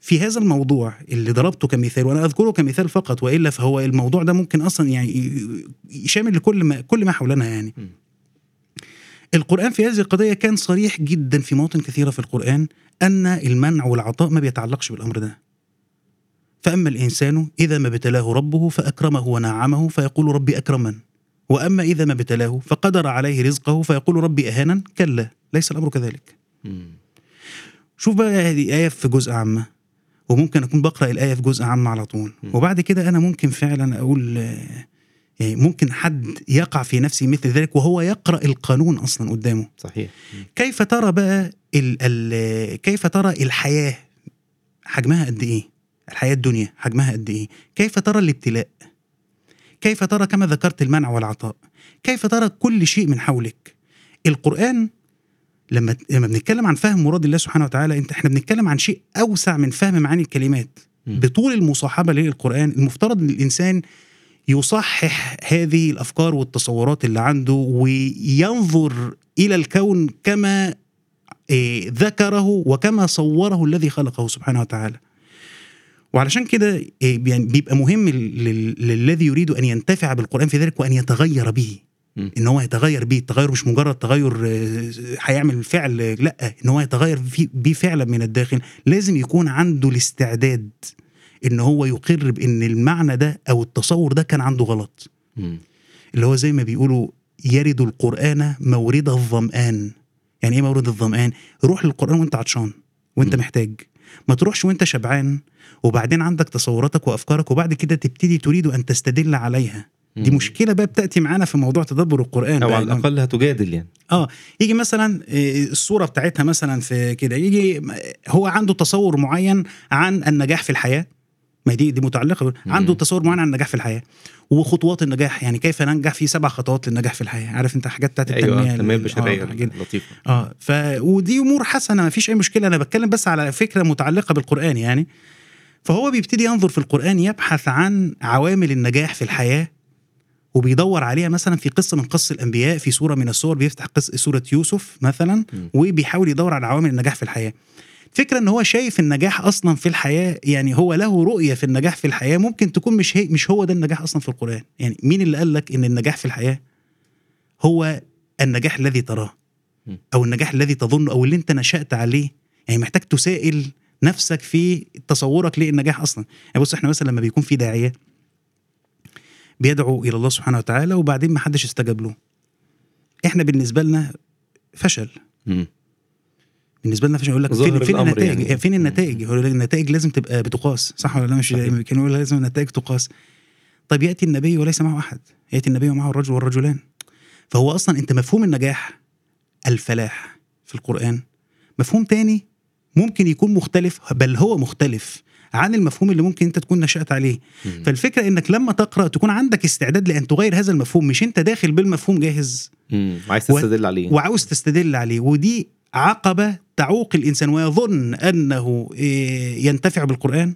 في هذا الموضوع اللي ضربته كمثال وأنا أذكره كمثال فقط وإلا فهو الموضوع ده ممكن أصلا يعني يشامل لكل ما كل ما حولنا يعني. القرآن في هذه القضية كان صريح جدا في مواطن كثيرة في القرآن أن المنع والعطاء ما بيتعلقش بالأمر ده. فأما الإنسان إذا ما ابتلاه ربه فأكرمه ونعمه فيقول ربي أكرمن. وأما إذا ما ابتلاه فقدر عليه رزقه فيقول ربي أهانا كلا ليس الأمر كذلك. شوف بقى هذه آية في جزء عامة وممكن أكون بقرأ الآية في جزء عام على طول. وبعد كده أنا ممكن فعلا أقول آه، ممكن حد يقع في نفسه مثل ذلك وهو يقرأ القانون أصلا قدامه صحيح. كيف ترى بقى ال ال كيف ترى الحياة حجمها قد إيه؟ الحياة الدنيا حجمها قد إيه؟ كيف ترى الابتلاء؟ كيف ترى كما ذكرت المنع والعطاء؟ كيف ترى كل شيء من حولك؟ القرآن لما لما بنتكلم عن فهم مراد الله سبحانه وتعالى انت إحنا بنتكلم عن شيء أوسع من فهم معاني الكلمات. بطول المصاحبة للقرآن المفترض إن الإنسان يصحح هذه الأفكار والتصورات اللي عنده وينظر إلى الكون كما إيه، ذكره وكما صوره الذي خلقه سبحانه وتعالى. وعلشان كده إيه، يعني بيبقى مهم لل- لل- للذي يريد أن ينتفع بالقرآن في ذلك وان يتغير به. إن هو يتغير بيه التغير مش مجرد تغير آه، هيعمل فعل آه، لأ. إن هو يتغير بيه فعلا من الداخل. لازم يكون عنده الاستعداد. إن هو يقر بإن المعنى ده أو التصور ده كان عنده غلط. اللي هو زي ما بيقولوا يرد القرآن مورد الظمآن يعني إيه مورد الظمآن روح للقرآن وأنت عطشان وأنت مم. محتاج ما تروحش وأنت شبعان وبعدين عندك تصوراتك وأفكارك وبعد كده تبتدي تريد أن تستدل عليها دي. مشكلة بقى بتأتي معانا في موضوع تدبر القرآن أو. على الأقل هتجادل يعني آه يجي مثلا إيه، الصورة بتاعتها مثلا في كده يجي هو عنده تصور معين عن النجاح في الحياة ما دي دي متعلقة عنده. تصور معين عن النجاح في الحياة. وخطوات النجاح يعني كيف ننجح في سبع خطوات للنجاح في الحياة. عارف انت حاجات بتاعت التنميه أيوه التنمية ال- البشرية آه لطيفة. آه ف ودي أمور حسنة ما فيش أي مشكلة. أنا بتكلم بس على فكرة متعلقة بالقرآن يعني. فهو بيبتدي ينظر في القرآن يبحث عن عوامل النجاح في الحياة وبيدور عليها مثلا في قصة من قصص الأنبياء. في سورة من السور بيفتح قصه سورة يوسف مثلا. وبيحاول يدور على عوامل النجاح في الحياة. فكرة إن هو شايف النجاح أصلا في الحياة يعني هو له رؤية في النجاح في الحياة ممكن تكون مش هي مش هو ده النجاح أصلا في القرآن. يعني مين اللي قال لك إن النجاح في الحياة؟ هو النجاح الذي تراه. أو النجاح الذي تظنه أو اللي أنت نشأت عليه. يعني محتاج تسائل نفسك في تصورك للنجاح أصلا. يعني بص إحنا مثلا لما بيكون في داعية بيدعو إلى الله سبحانه وتعالى وبعدين ما حدش استجاب له. إحنا بالنسبة لنا فشل. بالنسبة لنا فشل يقول لك فين, فين النتائج؟ يعني. يعني. فين النتائج؟ النتائج لازم تبقى بتقاس صح ولا لا؟ مش صحيح. كانوا يقول لازم النتائج تقاس. طيب يأتي النبي وليس معه أحد. يأتي النبي ومعه الرجل والرجلان. فهو أصلا أنت مفهوم النجاح الفلاح في القرآن. مفهوم تاني ممكن يكون مختلف بل هو مختلف عن المفهوم اللي ممكن أنت تكون نشأت عليه. مم. فالفكرة إنك لما تقرأ تكون عندك استعداد لأن تغير هذا المفهوم مش أنت داخل بالمفهوم جاهز. مم. عايز و- تستدل عليه. وعاوز تستدل عليه. ودي عقبة تعوق الإنسان ويظن أنه إيه، ينتفع بالقرآن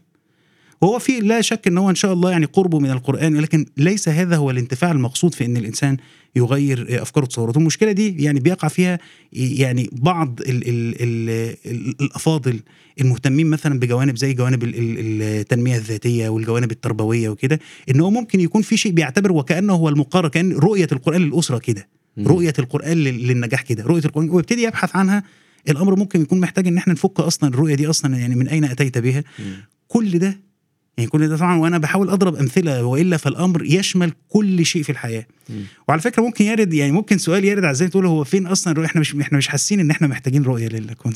وهو في لا شك ان هو إن شاء الله يعني قربه من القرآن ولكن ليس هذا هو الانتفاع المقصود في إن الإنسان يغير إيه، أفكاره وتصوراته المشكلة دي يعني بيقع فيها يعني بعض ال ال ال ال الأفاضل المهتمين مثلا بجوانب زي جوانب ال- ال- التنمية الذاتية والجوانب التربوية وكده إن هو ممكن يكون في شيء بيعتبر وكأنه هو المقرر كأن رؤية القرآن للأسرة كده. رؤية القرآن لل- للنجاح كده. رؤية القرآن ويبتدي يبحث عنها. الأمر ممكن يكون محتاج إن إحنا نفك أصلا الرؤية دي أصلا يعني من أين أتيت بها. كل ده يعني كل ده طبعا وأنا بحاول أضرب أمثلة وإلا فالأمر يشمل كل شيء في الحياة. مم. وعلى فكرة ممكن يرد يعني ممكن سؤال يرد على إزاي تقول هو فين أصلا الرؤية؟ إحنا مش إحنا مش حاسين إن إحنا محتاجين رؤية للكون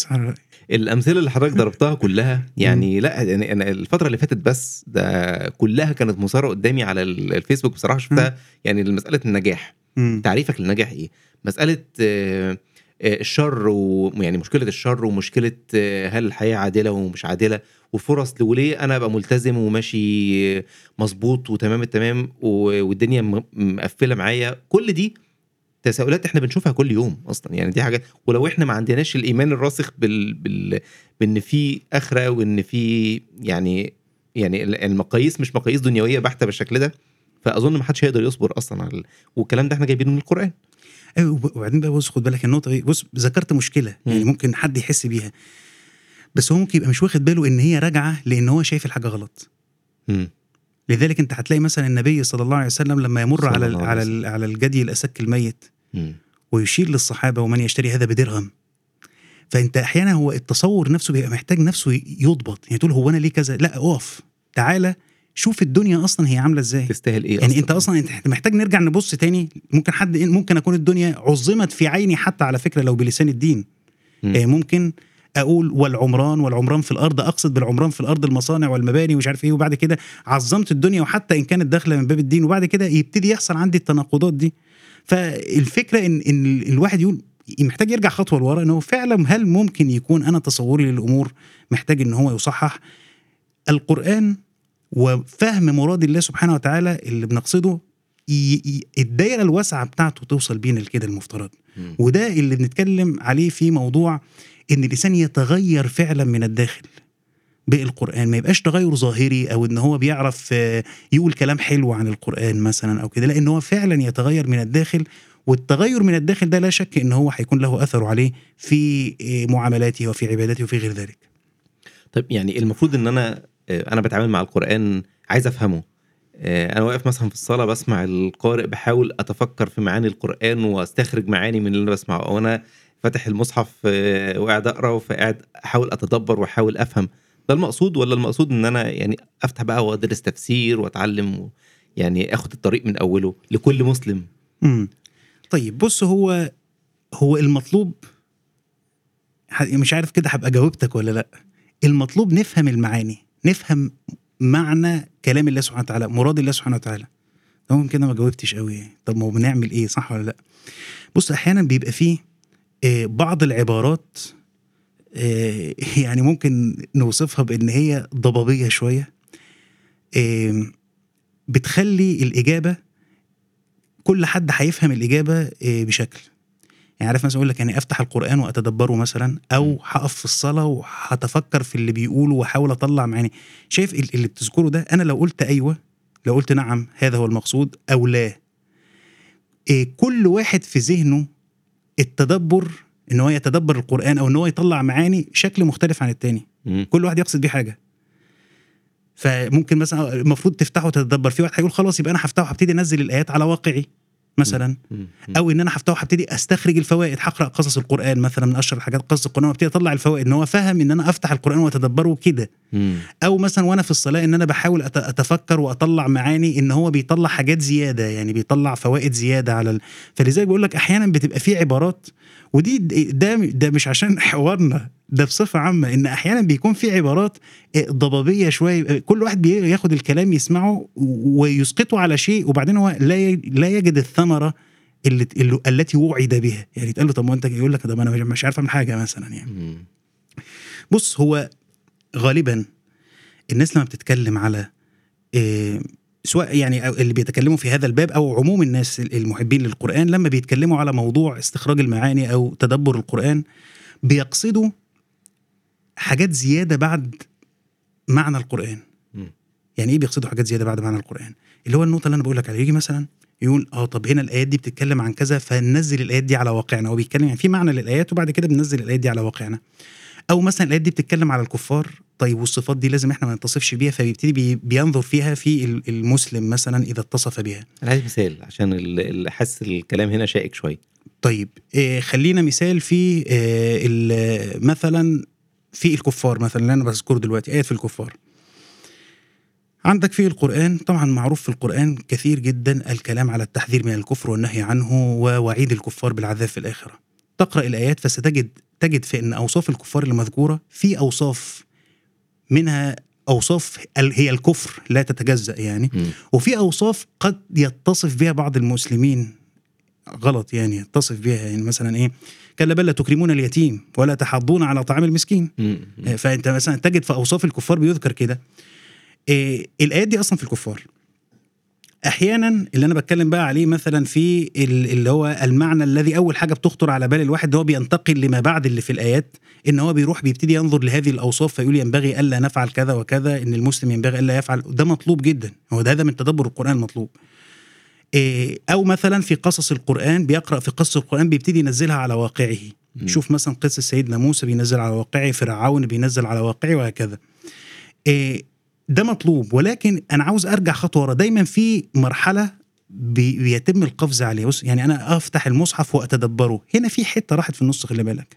الأمثلة اللي حضرتك ضربتها كلها يعني لا يعني أنا الفترة اللي فاتت بس ده كلها كانت مثاره قدامي على ال- الفيسبوك بصراحة شفتها يعني مساله النجاح. تعريفك للنجاح إيه؟ مسألة آه، آه، الشر ويعني مشكلة الشر ومشكلة آه، هل الحياة عادلة ومش عادلة وفرص وليه أنا أبقى ملتزم وماشي مظبوط وتمام التمام والدنيا مقفلة معايا. كل دي تساؤلات إحنا بنشوفها كل يوم أصلا. يعني دي حاجات ولو إحنا ما عندناش الإيمان الراسخ بال... بال... بإن في آخرة وإن في يعني يعني ال- المقاييس مش مقاييس دنيوية بحتة بالشكل ده فأظن ما حدش هيقدر يصبر أصلا على ال... والكلام ده إحنا جايبينه من القرآن أيوه وب- وبعدين بقى بص خد بالك النقطة دي بص ذكرت مشكلة يعني مم. ممكن حد يحس بيها بس هو ممكن يبقى مش واخد باله إن هي راجعة لإن هو شايف الحاجة غلط مم. لذلك أنت هتلاقي مثلا النبي صلى الله عليه وسلم لما يمر على ال على. ال على الجدي الأسك الميت. ويشير للصحابة ومن يشتري هذا بدرهم فأنت أحيانا هو التصور نفسه بيبقى محتاج نفسه يضبط يعني تقول هو أنا ليه كذا لا أقف تعالى شوف الدنيا أصلا هي عاملة إزاي. تستاهل إيه يعني أنت أصلا أنت محتاج نرجع نبص تاني. ممكن حد ممكن أكون الدنيا عظمت في عيني حتى على فكرة لو بلسان الدين. مم. آه، ممكن أقول والعمران والعمران في الأرض أقصد بالعمران في الأرض المصانع والمباني ومش عارف إيه وبعد كده عظمت الدنيا وحتى إن كانت داخلة من باب الدين وبعد كده يبتدي يحصل عندي التناقضات دي. فالفكرة ان إن الواحد يقول محتاج يرجع خطوة لورا إنه فعلا هل ممكن يكون أنا تصوري للأمور محتاج إن هو يصحح؟ القرآن وفهم مراد الله سبحانه وتعالى اللي بنقصده الدايرة الواسعة بتاعته توصل بينا لكده المفترض. مم. وده اللي بنتكلم عليه في موضوع إن الإنسان يتغير فعلا من الداخل بالقرآن. ما يبقاش تغير ظاهري أو إن هو بيعرف آه، يقول كلام حلو عن القرآن مثلا أو كده. لا إن هو فعلا يتغير من الداخل. والتغير من الداخل ده لا شك إن هو هيكون له أثر عليه في آه، معاملاته وفي عبادته وفي غير ذلك. طيب يعني المفروض إن أنا أنا بتعامل مع القرآن عايز أفهمه. آه، أنا واقف مثلا في الصلاة بسمع القارئ بحاول أتفكر في معاني القرآن وأستخرج معاني من اللي أنا بسمعه. أو أنا فاتح المصحف آه، وقاعد أقرأ فقاعد أحاول أتدبر وأحاول أفهم. ده المقصود ولا المقصود إن أنا يعني أفتح بقى وأدرس تفسير وأتعلم يعني آخد الطريق من أوله لكل مسلم؟ امم طيب بص هو هو المطلوب مش عارف كده هبقى جاوبتك ولا لأ. المطلوب نفهم المعاني. نفهم معنى كلام الله سبحانه وتعالى مراد الله سبحانه وتعالى. تمام كده ما جاوبتش قوي طب ما بنعمل إيه؟ صح ولا لأ؟ بص أحيانا بيبقى فيه آه، بعض العبارات آه، يعني ممكن نوصفها بإن هي ضبابية شوية. بتخلي الإجابة كل حد هيفهم الإجابة آه، بشكل. يعني عارف مثلا أقول لك يعني أفتح القرآن وأتدبره مثلا أو هقف في الصلاة وهتفكر في اللي بيقوله وأحاول أطلع معاني. شايف ال- اللي بتذكره ده؟ أنا لو قلت أيوه لو قلت نعم هذا هو المقصود أو لا. إيه كل واحد في ذهنه التدبر إن هو يتدبر القرآن أو إن هو يطلع معاني شكل مختلف عن التاني. مم. كل واحد يقصد بيه حاجة. فممكن مثلا المفروض تفتحه وتتدبر. في واحد هيقول خلاص يبقى أنا هفتحه وهبتدي أنزل الآيات على واقعي. مثلا. أو إن أنا هفتحه وهبتدي أستخرج الفوائد هقرا قصص القرآن مثلا من أشهر الحاجات قصص القرآن وأبتدي أطلع الفوائد إن هو فهم إن أنا أفتح القرآن وأتدبره كده. أو مثلا وأنا في الصلاة إن أنا بحاول أتفكر وأطلع معاني إن هو بيطلع حاجات زيادة يعني بيطلع فوائد زيادة على ال... فلذلك بقول لك أحيانا بتبقى في عبارات ودي ده ده مش عشان حوارنا. ده بصفة عامة إن أحيانا بيكون في عبارات ضبابية شوية كل واحد بياخد الكلام يسمعه ويسقطه على شيء وبعدين هو لا لا يجد الثمرة اللي التي وعد بها يعني تقول له طب ما أنت يقول لك طب أنا مش عارف أعمل حاجة مثلا يعني. بص هو غالبا الناس لما بتتكلم على آه، سواء يعني اللي بيتكلموا في هذا الباب أو عموم الناس المحبين للقرآن لما بيتكلموا على موضوع استخراج المعاني أو تدبر القرآن بيقصدوا حاجات زيادة بعد معنى القرآن. مم. يعني إيه بيقصدوا حاجات زيادة بعد معنى القرآن؟ اللي هو النقطة اللي أنا بقول لك عليها. يجي مثلا يقول آه طب هنا الآيات دي بتتكلم عن كذا فننزل الآيات دي على واقعنا. هو بيتكلم يعني في معنى للآيات وبعد كده بننزل الآيات دي على واقعنا. أو مثلا الآيات دي بتتكلم على الكفار. طيب والصفات دي لازم إحنا ما نتصفش بيها فبيبتدي بي- بينظر فيها في ال- المسلم مثلا إذا اتصف بها أنا عايز مثال عشان حاسس الكلام هنا شائك شوية. طيب آه خلينا مثال في آه مثلا في الكفار مثلا اللي أنا بذكره دلوقتي ايات في الكفار. عندك في القرآن طبعا معروف في القرآن كثير جدا الكلام على التحذير من الكفر والنهي عنه ووعيد الكفار بالعذاب في الآخرة. تقرأ الآيات فستجد تجد في أن أوصاف الكفار المذكورة في أوصاف منها أوصاف هي الكفر لا تتجزأ يعني. مم. وفي أوصاف قد يتصف بها بعض المسلمين غلط يعني يتصف بها يعني مثلا إيه؟ كلا بل تكرمون اليتيم ولا تحضون على طعام المسكين. مم. فأنت مثلا تجد في أوصاف الكفار بيذكر كده. إيه الآيات دي أصلا في الكفار. أحيانا اللي أنا بتكلم بقى عليه مثلا في ال- اللي هو المعنى الذي أول حاجة بتخطر على بال الواحد ده هو بينتقل لما بعد اللي في الآيات إن هو بيروح بيبتدي ينظر لهذه الأوصاف فيقول ينبغي ألا نفعل كذا وكذا إن المسلم ينبغي ألا يفعل. ده مطلوب جدا. هو ده هذا من تدبر القرآن المطلوب. إيه أو مثلا في قصص القرآن بيقرأ في قصص القرآن بيبتدي ينزلها على واقعه. مم. شوف مثلا قصة سيدنا موسى بينزل على واقعه فرعون بينزل على واقعه وهكذا. إيه ده مطلوب ولكن أنا عاوز أرجع خطوة ورا. دايما في مرحلة بي- بيتم القفز عليه يعني أنا أفتح المصحف وأتدبره. هنا في حتة راحت في النص خلي بالك.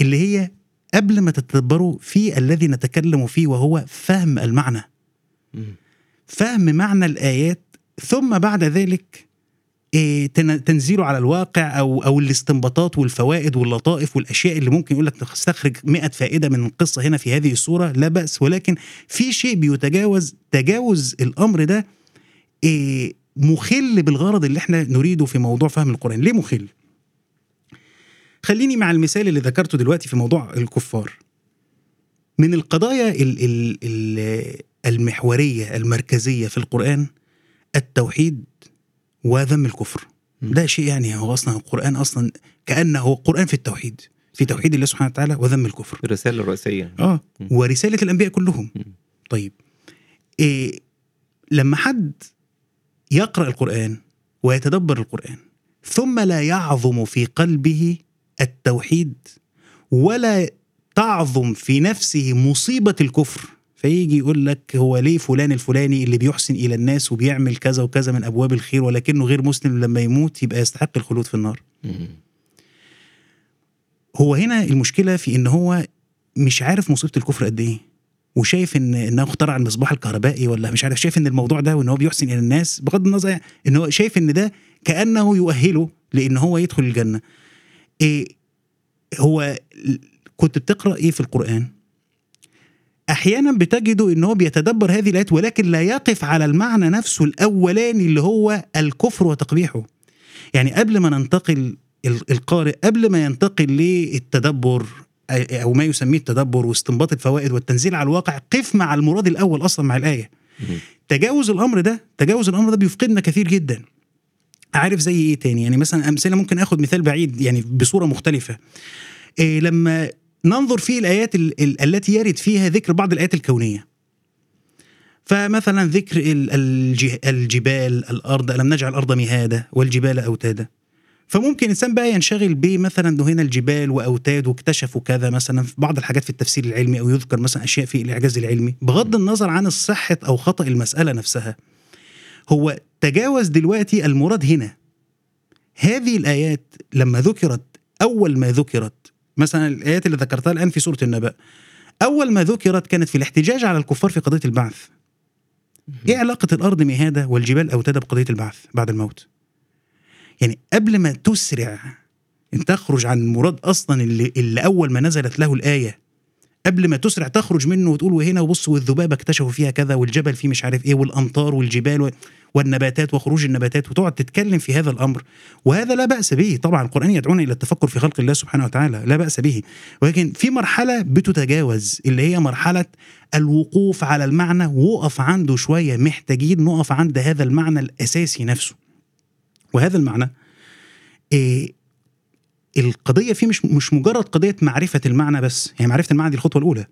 اللي هي قبل ما تتدبره في الذي نتكلم فيه وهو فهم المعنى. مم. فهم معنى الآيات ثم بعد ذلك إيه، تن- تنزيله على الواقع أو أو الاستنباطات والفوائد واللطائف والأشياء اللي ممكن يقول لك تستخرج 100 فائدة من القصة هنا في هذه الصورة لا بأس. ولكن في شيء بيتجاوز تجاوز الأمر ده إيه، مخل بالغرض اللي إحنا نريده في موضوع فهم القرآن. ليه مخل؟ خليني مع المثال اللي ذكرته دلوقتي في موضوع الكفار. من القضايا ال ال ال المحورية المركزية في القرآن التوحيد وذم الكفر. ده شيء يعني هو أصلا القرآن أصلا كأنه هو قرآن في التوحيد في توحيد الله سبحانه وتعالى وذم الكفر الرسالة الرئيسية آه م. ورسالة الأنبياء كلهم. طيب إيه لما حد يقرأ القرآن ويتدبر القرآن ثم لا يعظم في قلبه التوحيد ولا تعظم في نفسه مصيبة الكفر فيجي يقول لك هو ليه فلان الفلاني اللي بيحسن إلى الناس وبيعمل كذا وكذا من أبواب الخير ولكنه غير مسلم لما يموت يبقى يستحق الخلود في النار. هو هنا المشكلة في إن هو مش عارف مصيبة الكفر قد إيه وشايف إن انه اخترع المصباح الكهربائي ولا مش عارف شايف إن الموضوع ده وإن هو بيحسن إلى الناس بغض النظر يعني إن هو شايف إن ده كأنه يؤهله لإن هو يدخل الجنة. إيه هو كنت بتقرأ إيه في القرآن؟ أحيانا بتجده إن هو بيتدبر هذه الآيات ولكن لا يقف على المعنى نفسه الأولاني اللي هو الكفر وتقبيحه. يعني قبل ما ننتقل ال- القارئ قبل ما ينتقل للتدبر أو ما يسميه التدبر واستنباط الفوائد والتنزيل على الواقع قف مع المراد الأول أصلا مع الآية. تجاوز الأمر ده تجاوز الأمر ده بيفقدنا كثير جدا. عارف زي إيه تاني؟ يعني مثلا أمثلة ممكن اخد مثال بعيد يعني بصورة مختلفة. إيه لما ننظر في الآيات ال- ال- التي يرد فيها ذكر بعض الآيات الكونية. فمثلا ذكر ال- الج- الجبال الأرض ألم نجعل الأرض مهادا والجبال اوتادا فممكن إنسان بقى ينشغل بمثلا إنه هنا الجبال وأوتاد واكتشفوا كذا مثلا في بعض الحاجات في التفسير العلمي أو يذكر مثلا أشياء في الإعجاز العلمي. بغض النظر عن الصحة أو خطأ المسألة نفسها هو تجاوز دلوقتي المراد هنا. هذه الآيات لما ذكرت أول ما ذكرت مثلا الآيات اللي ذكرتها الآن في سورة النبأ. أول ما ذكرت كانت في الاحتجاج على الكفار في قضية البعث. إيه علاقة الأرض مهاده والجبال اوتادا بقضيه البعث بعد الموت؟ يعني قبل ما تسرع أن تخرج عن المراد أصلا اللي, اللي أول ما نزلت له الآية قبل ما تسرع تخرج منه وتقول وهنا وبص والذبابه اكتشفوا فيها كذا والجبل فيه مش عارف إيه والأمطار والجبال والنباتات وخروج النباتات وتقعد تتكلم في هذا الأمر. وهذا لا بأس به. طبعا القرآن يدعونا إلى التفكر في خلق الله سبحانه وتعالى. لا بأس به. ولكن في مرحلة بتتجاوز اللي هي مرحلة الوقوف على المعنى. وقف عنده شوية محتاجين نقف عند هذا المعنى الأساسي نفسه. وهذا المعنى إيه القضية فيه مش مش مجرد قضية معرفة المعنى بس يعني معرفة المعنى دي الخطوة الأولى.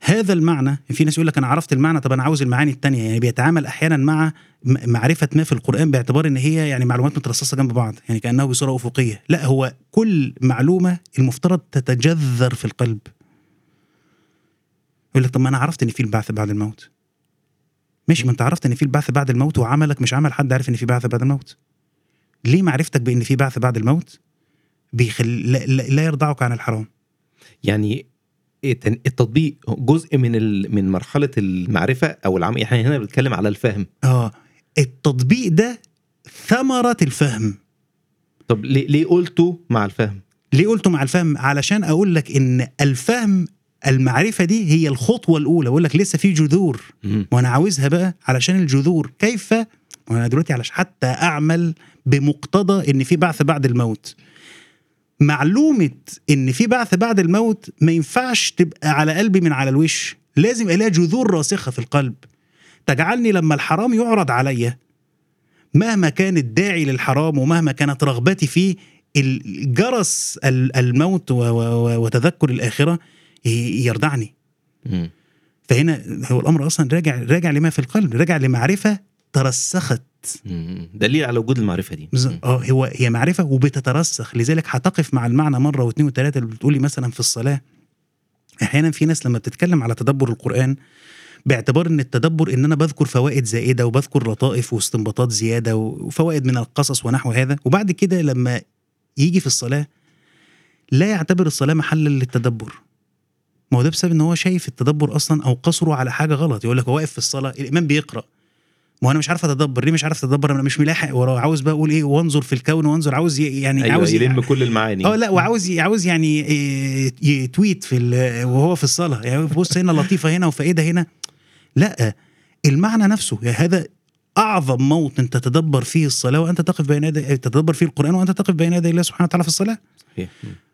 هذا المعنى في ناس يقول لك أنا عرفت المعنى طب أنا عاوز المعاني التانية. يعني بيتعامل أحيانا مع معرفة ما في القرآن باعتبار إن هي يعني معلومات مترصصة جنب بعض يعني كانه بصورة أفقية. لا هو كل معلومة المفترض تتجذر في القلب. يقول لك طب ما أنا عرفت إن في البعث بعد الموت. ماشي ما أنت عرفت إن في البعث بعد الموت وعملك مش عمل حد عارف إن في بعث بعد الموت. ليه معرفتك بإن في بعث بعد الموت؟ بيخل... لا, لا, لا يرضعك عن الحرام. يعني التطبيق جزء من ال- من مرحلة المعرفة أو العم إحنا هنا بنتكلم على الفهم. آه. التطبيق ده ثمرة الفهم. طب ليه ليه قلته مع الفهم؟ ليه قلته مع الفهم؟ علشان أقول لك إن الفهم المعرفة دي هي الخطوة الأولى. بقول لك لسه في جذور. مم. وأنا عاوزها بقى علشان الجذور. كيف؟ وأنا دلوقتي علشان حتى أعمل بمقتضى إن في بعث بعد الموت. معلومة إن في بعث بعد الموت ما ينفعش تبقى على قلبي من على الوش. لازم لها جذور راسخة في القلب. تجعلني لما الحرام يعرض عليا مهما كان الداعي للحرام ومهما كانت رغبتي فيه الجرس ال- الموت وتذكر الآخرة يردعني. فهنا هو الأمر أصلا راجع راجع لما في القلب راجع لمعرفة ترسخت. دليل على وجود المعرفة دي. آه هو هي معرفة وبتترسخ. لذلك هتقف مع المعنى مرة واثنين وثلاثة اللي بتقولي مثلا في الصلاة. أحيانا في ناس لما بتتكلم على تدبر القرآن باعتبار إن التدبر إن أنا بذكر فوائد زائدة وبذكر لطائف واستنباطات زيادة وفوائد من القصص ونحو هذا. وبعد كده لما يجي في الصلاة لا يعتبر الصلاة محلا للتدبر. ما هو ده بسبب إن هو شايف التدبر أصلا أو قصره على حاجة غلط. يقول لك هو واقف في الصلاة الإمام بيقرأ. ما أنا مش عارف أتدبر. ليه مش عارف أتدبر؟ أنا مش ملاحق وراه. عاوز بقى أقول إيه؟ وأنظر في الكون وأنظر عاوز يعني أيوه عاوز يلم كل المعاني. آه لا وعاوز عاوز يعني إيه، يتويت في وهو في الصلاه يعني بص هنا لطيفة هنا وفائدة هنا. لا المعنى نفسه. يعني هذا أعظم موطن تتدبر فيه الصلاة وأنت تقف بين يدي تتدبر فيه القرآن وأنت تقف بين يدي الله سبحانه وتعالى في الصلاة. صحيح.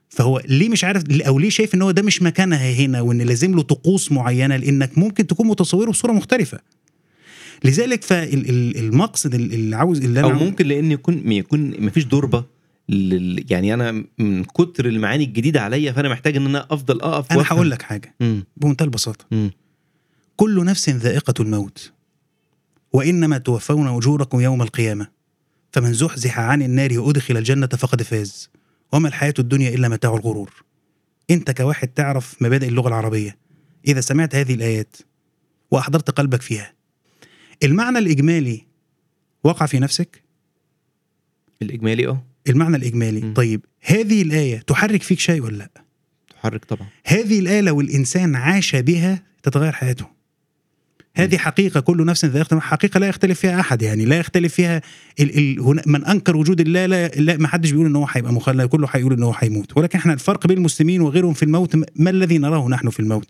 فهو ليه مش عارف أو ليه شايف إن هو ده مش مكانها هنا وإن لازم له طقوس معينة؟ لأنك ممكن تكون متصوره بصورة مختلفة. لذلك فالمقصد اللي عاوز اللي أنا أو ممكن لأن يكون يكون مفيش دربه لل... يعني أنا من كتر المعاني الجديدة عليا فأنا محتاج إن أنا أفضل أقف أنا. هقول لك حاجة مم. بمنتهى البساطة مم. كل نفس ذائقة الموت وإنما توفون أجوركم يوم القيامة فمن زحزح عن النار وأدخل الجنة فقد فاز وما الحياة الدنيا إلا متاع الغرور أنت كواحد تعرف مبادئ اللغة العربية إذا سمعت هذه الآيات وأحضرت قلبك فيها المعنى الإجمالي وقع في نفسك؟ الإجمالي آه. المعنى الإجمالي. م. طيب هذه الآية تحرك فيك شيء ولا لا؟ تحرك طبعا. هذه الآية لو الإنسان عاش بها تتغير حياته. هذه حقيقة كل نفس ذائقة حقيقة لا يختلف فيها أحد يعني لا يختلف فيها ال ال من أنكر وجود الله لا, لا ما حدش بيقول إن هو هيبقى مخلد كله هيقول إن هو هيموت ولكن إحنا الفرق بين المسلمين وغيرهم في الموت ما الذي نراه نحن في الموت؟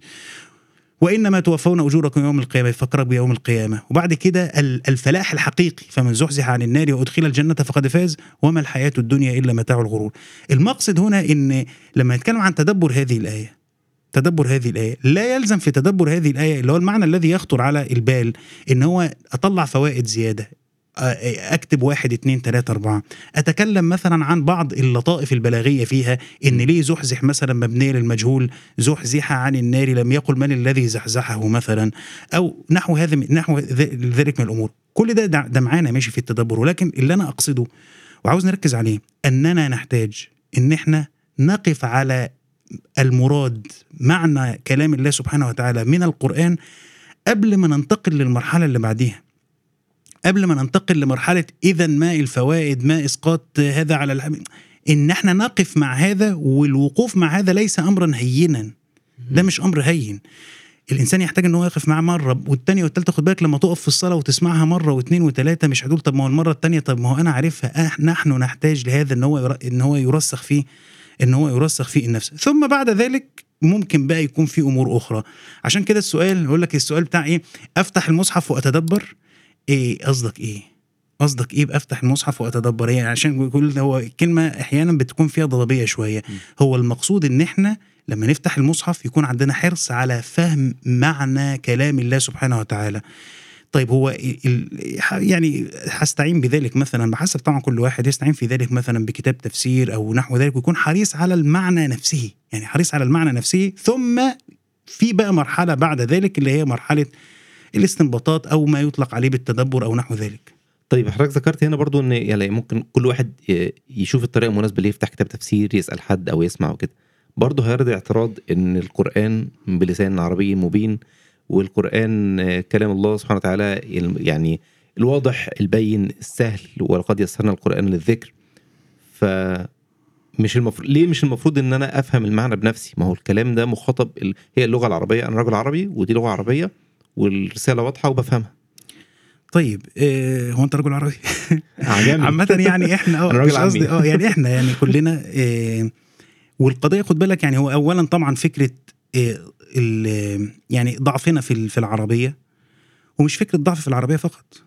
وإنما توفون أجوركم يوم القيامة يفكرك بيوم القيامة. وبعد كده ال- الفلاح الحقيقي فمن زحزح عن النار وأدخل الجنة فقد فاز. وما الحياة الدنيا إلا متاع الغرور. المقصد هنا إن لما نتكلم عن تدبر هذه الآية تدبر هذه الآية لا يلزم في تدبر هذه الآية اللي هو المعنى الذي يخطر على البال إن هو أطلع فوائد زيادة. أكتب واحد اتنين تلاتة أربعة. أتكلم مثلا عن بعض اللطائف البلاغية فيها إن ليه زحزح مثلا مبنية للمجهول زحزح عن النار لم يقل من الذي زحزحه مثلا أو نحو هذا نحو ذلك من الأمور. كل ده ده معانا ماشي في التدبر. ولكن اللي أنا أقصده وعاوز نركز عليه أننا نحتاج إن إحنا نقف على المراد معنى كلام الله سبحانه وتعالى من القرآن قبل ما ننتقل للمرحلة اللي بعديها. قبل ما ننتقل لمرحلة إذا ما الفوائد ما إسقاط هذا على الحم... إن إحنا نقف مع هذا والوقوف مع هذا ليس أمرا هينا. ده مش أمر هين. الإنسان يحتاج إن هو يقف معاه مرة والتانية والتالتة خد بالك لما تقف في الصلاة وتسمعها مرة واثنين وثلاثة مش هتقول طب ما هو المرة التانية طب ما هو أنا عارفها. آه نحن نحتاج لهذا إن هو. إن هو يرسخ فيه إن هو يرسخ فيه النفس. ثم بعد ذلك ممكن بقى يكون في أمور أخرى. عشان كده السؤال يقول لك السؤال بتاع إيه؟ أفتح المصحف وأتدبر؟ إيه قصدك إيه؟ قصدك إيه بأفتح المصحف وأتدبر؟ إيه عشان كل هو كلمة أحيانا بتكون فيها ضبابيه شوية. هو المقصود إن إحنا لما نفتح المصحف يكون عندنا حرص على فهم معنى كلام الله سبحانه وتعالى. طيب هو ال- يعني هستعين بذلك مثلا؟ بحسب طبعا كل واحد يستعين في ذلك مثلا بكتاب تفسير أو نحو ذلك ويكون حريص على المعنى نفسه. يعني حريص على المعنى نفسه ثم في بقى مرحلة بعد ذلك اللي هي مرحلة الاستنباطات أو ما يطلق عليه بالتدبر أو نحو ذلك. طيب حضرتك ذكرت هنا برضو إن يعني ممكن كل واحد يشوف الطريقة المناسبة اللي يفتح كتاب تفسير يسأل حد أو يسمع وكده. برضه هيرد اعتراض إن القرآن بلسان عربي مبين والقرآن كلام الله سبحانه وتعالى ال- يعني الواضح البين السهل ولقد يسرنا القرآن للذكر. ف مش المفروض ليه مش المفروض إن أنا أفهم المعنى بنفسي؟ ما هو الكلام ده مخاطب ال... هي اللغة العربية أنا راجل عربي ودي لغة عربية. والرسالة واضحة وبفهمها. طيب آه هو انت رجل عربي؟ عجبني. عامة يعني إحنا آه مش قصدي. آه يعني إحنا يعني كلنا آه والقضية خد بالك يعني هو اولا طبعا فكرة آه ال- يعني ضعفنا في في العربية ومش فكرة ضعف في العربية فقط.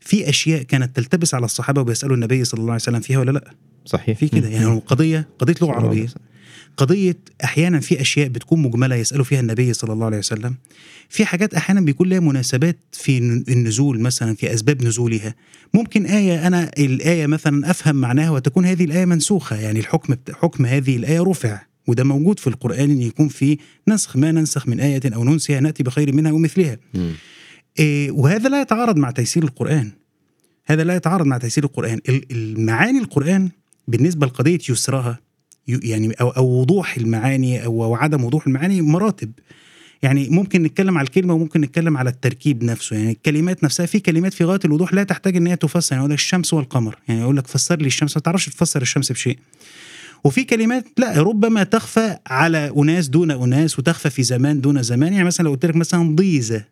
في أشياء كانت تلتبس على الصحابة وبيسألوا النبي صلى الله عليه وسلم فيها ولا لأ؟ صحيح. في كده. يعني هو قضية قضية لغة عربية قضية أحيانا في أشياء بتكون مجملة يسألوا فيها النبي صلى الله عليه وسلم. في حاجات أحيانا بيكون لها مناسبات في النزول مثلا في أسباب نزولها. ممكن آية أنا الآية مثلا أفهم معناها وتكون هذه الآية منسوخة يعني الحكم حكم هذه الآية رفع. وده موجود في القرآن أن يكون في نسخ ما ننسخ من آية أو ننسها نأتي بخير منها ومثلها. إيه، وهذا لا يتعارض مع تيسير القرآن. هذا لا يتعارض مع تيسير القرآن. ال- المعاني القرآن بالنسبة لقضية يسرها يعني أو وضوح المعاني أو عدم وضوح المعاني مراتب. يعني ممكن نتكلم على الكلمة وممكن نتكلم على التركيب نفسه. يعني الكلمات نفسها في كلمات في غاية الوضوح لا تحتاج إن هي تفسر. يعني يقول لك الشمس والقمر. يعني يقول لك فسر لي الشمس. ما تعرفش تفسر الشمس بشيء. وفي كلمات لا ربما تخفى على أناس دون أناس وتخفى في زمان دون زمان. يعني مثلا لو قلت لك مثلا ضيزة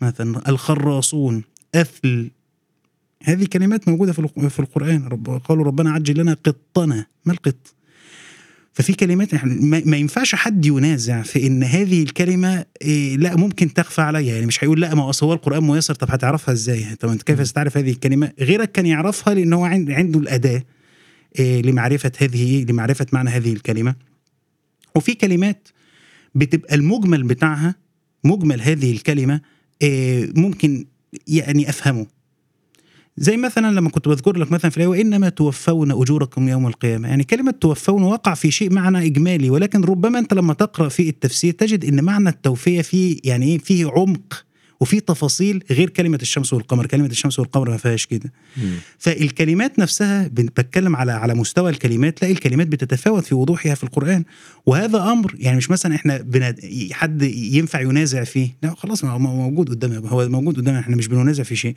مثلا الخراصون أثل. هذه كلمات موجودة في في القرآن. رب قالوا ربنا عجل لنا قطنا. ما القط؟ ففي كلمات ما ينفعش حد ينازع في إن هذه الكلمة إيه لا ممكن تخفى عليا يعني مش هيقول لا ما هو القرآن ميسر طب هتعرفها إزاي؟ طب أنت كيف ستعرف هذه الكلمة؟ غيرك كان يعرفها لأن هو عند- عنده الأداة إيه لمعرفة هذه لمعرفة معنى هذه الكلمة. وفي كلمات بتبقى المجمل بتاعها مجمل هذه الكلمة إيه ممكن يعني أفهمه. زي مثلا لما كنت بذكر لك مثلا في الايه وإنما توفون أجوركم يوم القيامة. يعني كلمة توفون وقع في شيء معنى إجمالي ولكن ربما أنت لما تقرأ في التفسير تجد إن معنى التوفية فيه يعني إيه؟ فيه عمق. وفيه تفاصيل غير كلمة الشمس والقمر. كلمة الشمس والقمر ما فيهاش كده. فالكلمات نفسها بتكلم على على مستوى الكلمات لا الكلمات بتتفاوت في وضوحها في القرآن. وهذا أمر يعني مش مثلا إحنا بناد... حد ينفع ينازع فيه. لا خلاص ما هو موجود قدامنا. هو موجود قدامنا إحنا مش بننازع في شيء.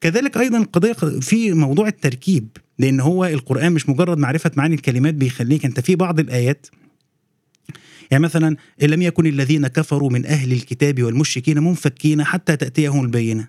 كذلك أيضا القضية في موضوع التركيب. لأن هو القرآن مش مجرد معرفة معاني الكلمات بيخليك أنت في بعض الآيات يعني مثلا إن لم يكن الذين كفروا من أهل الكتاب والمشركين منفكين حتى تأتيهم البينة.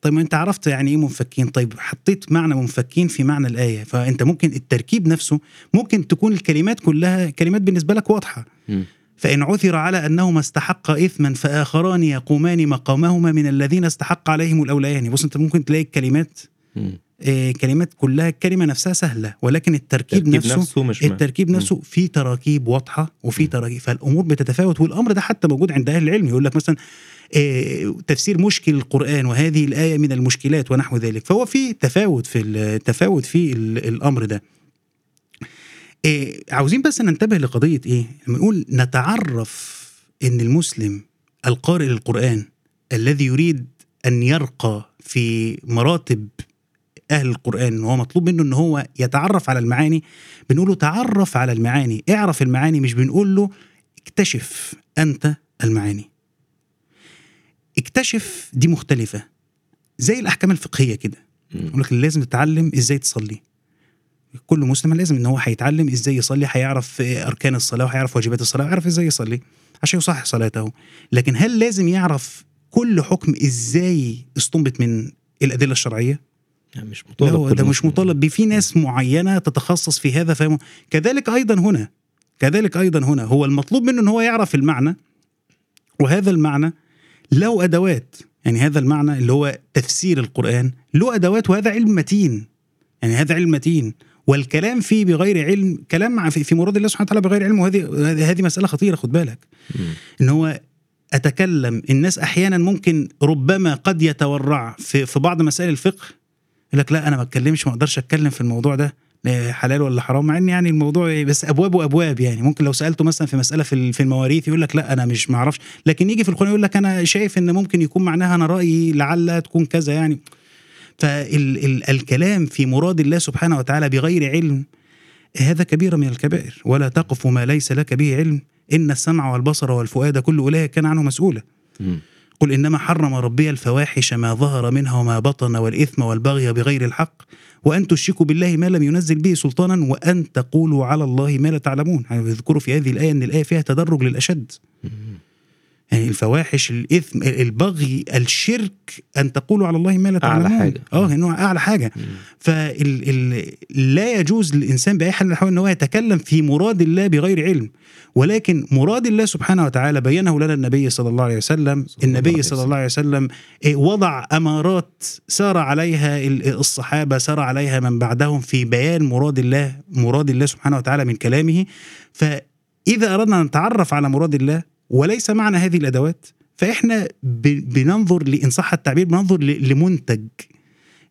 طيب ما أنت عرفت يعني إيه منفكين؟ طيب حطيت معنى منفكين في معنى الآية. فأنت ممكن التركيب نفسه ممكن تكون الكلمات كلها كلمات بالنسبة لك واضحة. مم. فإن عثر على أنهما استحقا إثما فآخران يقومان مقامهما من الذين استحق عليهم الأوليان. بص أنت ممكن تلاقي الكلمات مم. آه كلمات كلها الكلمة نفسها سهلة ولكن التركيب, التركيب نفسه, نفسه مش التركيب. نفسه في تراكيب واضحة وفي تراكيب. فالأمور بتتفاوت والأمر ده حتى موجود عند أهل العلم. يقول لك مثلا آه، تفسير مشكل القرآن وهذه الآية من المشكلات ونحو ذلك. فهو في تفاوت في التفاوت في ال- الأمر ده. إيه عاوزين بس ننتبه لقضية إيه؟ لما نقول نتعرف إن المسلم القارئ للقرآن الذي يريد أن يرقى في مراتب أهل القرآن وهو مطلوب منه إن هو يتعرف على المعاني. بنقول له تعرف على المعاني اعرف المعاني مش بنقول له اكتشف أنت المعاني. اكتشف دي مختلفة. زي الأحكام الفقهية كده. يقول لك لازم تتعلم إزاي تصلي. كل مسلم لازم إن هو هيتعلم إزاي يصلي هيعرف أركان الصلاة وهيعرف واجبات الصلاة وهيعرف إزاي يصلي عشان يصحح صلاته. لكن هل لازم يعرف كل حكم إزاي استنبط من الأدلة الشرعية؟ يعني مش لا مطالب ده مش. مطالب. بيه في ناس معينة تتخصص في هذا فهم كذلك أيضا هنا كذلك أيضا هنا هو المطلوب منه إن هو يعرف المعنى وهذا المعنى له أدوات. يعني هذا المعنى اللي هو تفسير القرآن له أدوات وهذا علم متين. يعني هذا علم متين. والكلام فيه بغير علم كلام في مراد الله سبحانه وتعالى بغير علم وهذه هذه- مسألة خطيرة خد بالك. إن هو أتكلم الناس أحيانا ممكن ربما قد يتورع في في بعض مسائل الفقه يقول لك لا أنا ما أتكلمش ما أقدرش أتكلم في الموضوع ده لا حلال ولا حرام مع إن يعني الموضوع بس أبواب وأبواب يعني. ممكن لو سألته مثلا في مسألة في في المواريث يقول لك لا أنا مش ما أعرفش. لكن يجي في القران يقول لك أنا شايف إن ممكن يكون معناها أنا رأيي لعل تكون كذا يعني. فالكلام في مراد الله سبحانه وتعالى بغير علم هذا كبيرة من الكبائر. ولا تقف ما ليس لك به علم إن السمع والبصر والفؤاد كل أولئك كان عنه مسؤولا. قل إنما حرم ربي الفواحش ما ظهر منها وما بطن والإثم والبغي بغير الحق وأن تشركوا بالله ما لم ينزل به سلطانا وأن تقولوا على الله ما لا تعلمون. يعني يذكروا في هذه الآية إن الآية فيها تدرج للأشد. يعني الفواحش الإثم البغي الشرك أن تقولوا على الله ما لا أعلى تعلمون. حاجة. آه إنه أعلى حاجة. فال ال لا يجوز للإنسان بأي حال من الأحوال إن هو يتكلم في مراد الله بغير علم. ولكن مراد الله سبحانه وتعالى بينه لنا النبي صلى الله عليه وسلم. النبي صلى الله عليه وسلم إيه، وضع أمارات سار عليها ال- الصحابة سار عليها من بعدهم في بيان مراد الله مراد الله سبحانه وتعالى من كلامه. فإذا أردنا أن نتعرف على مراد الله وليس معنا هذه الأدوات فإحنا ب- بننظر لأن صح التعبير بننظر لمنتج.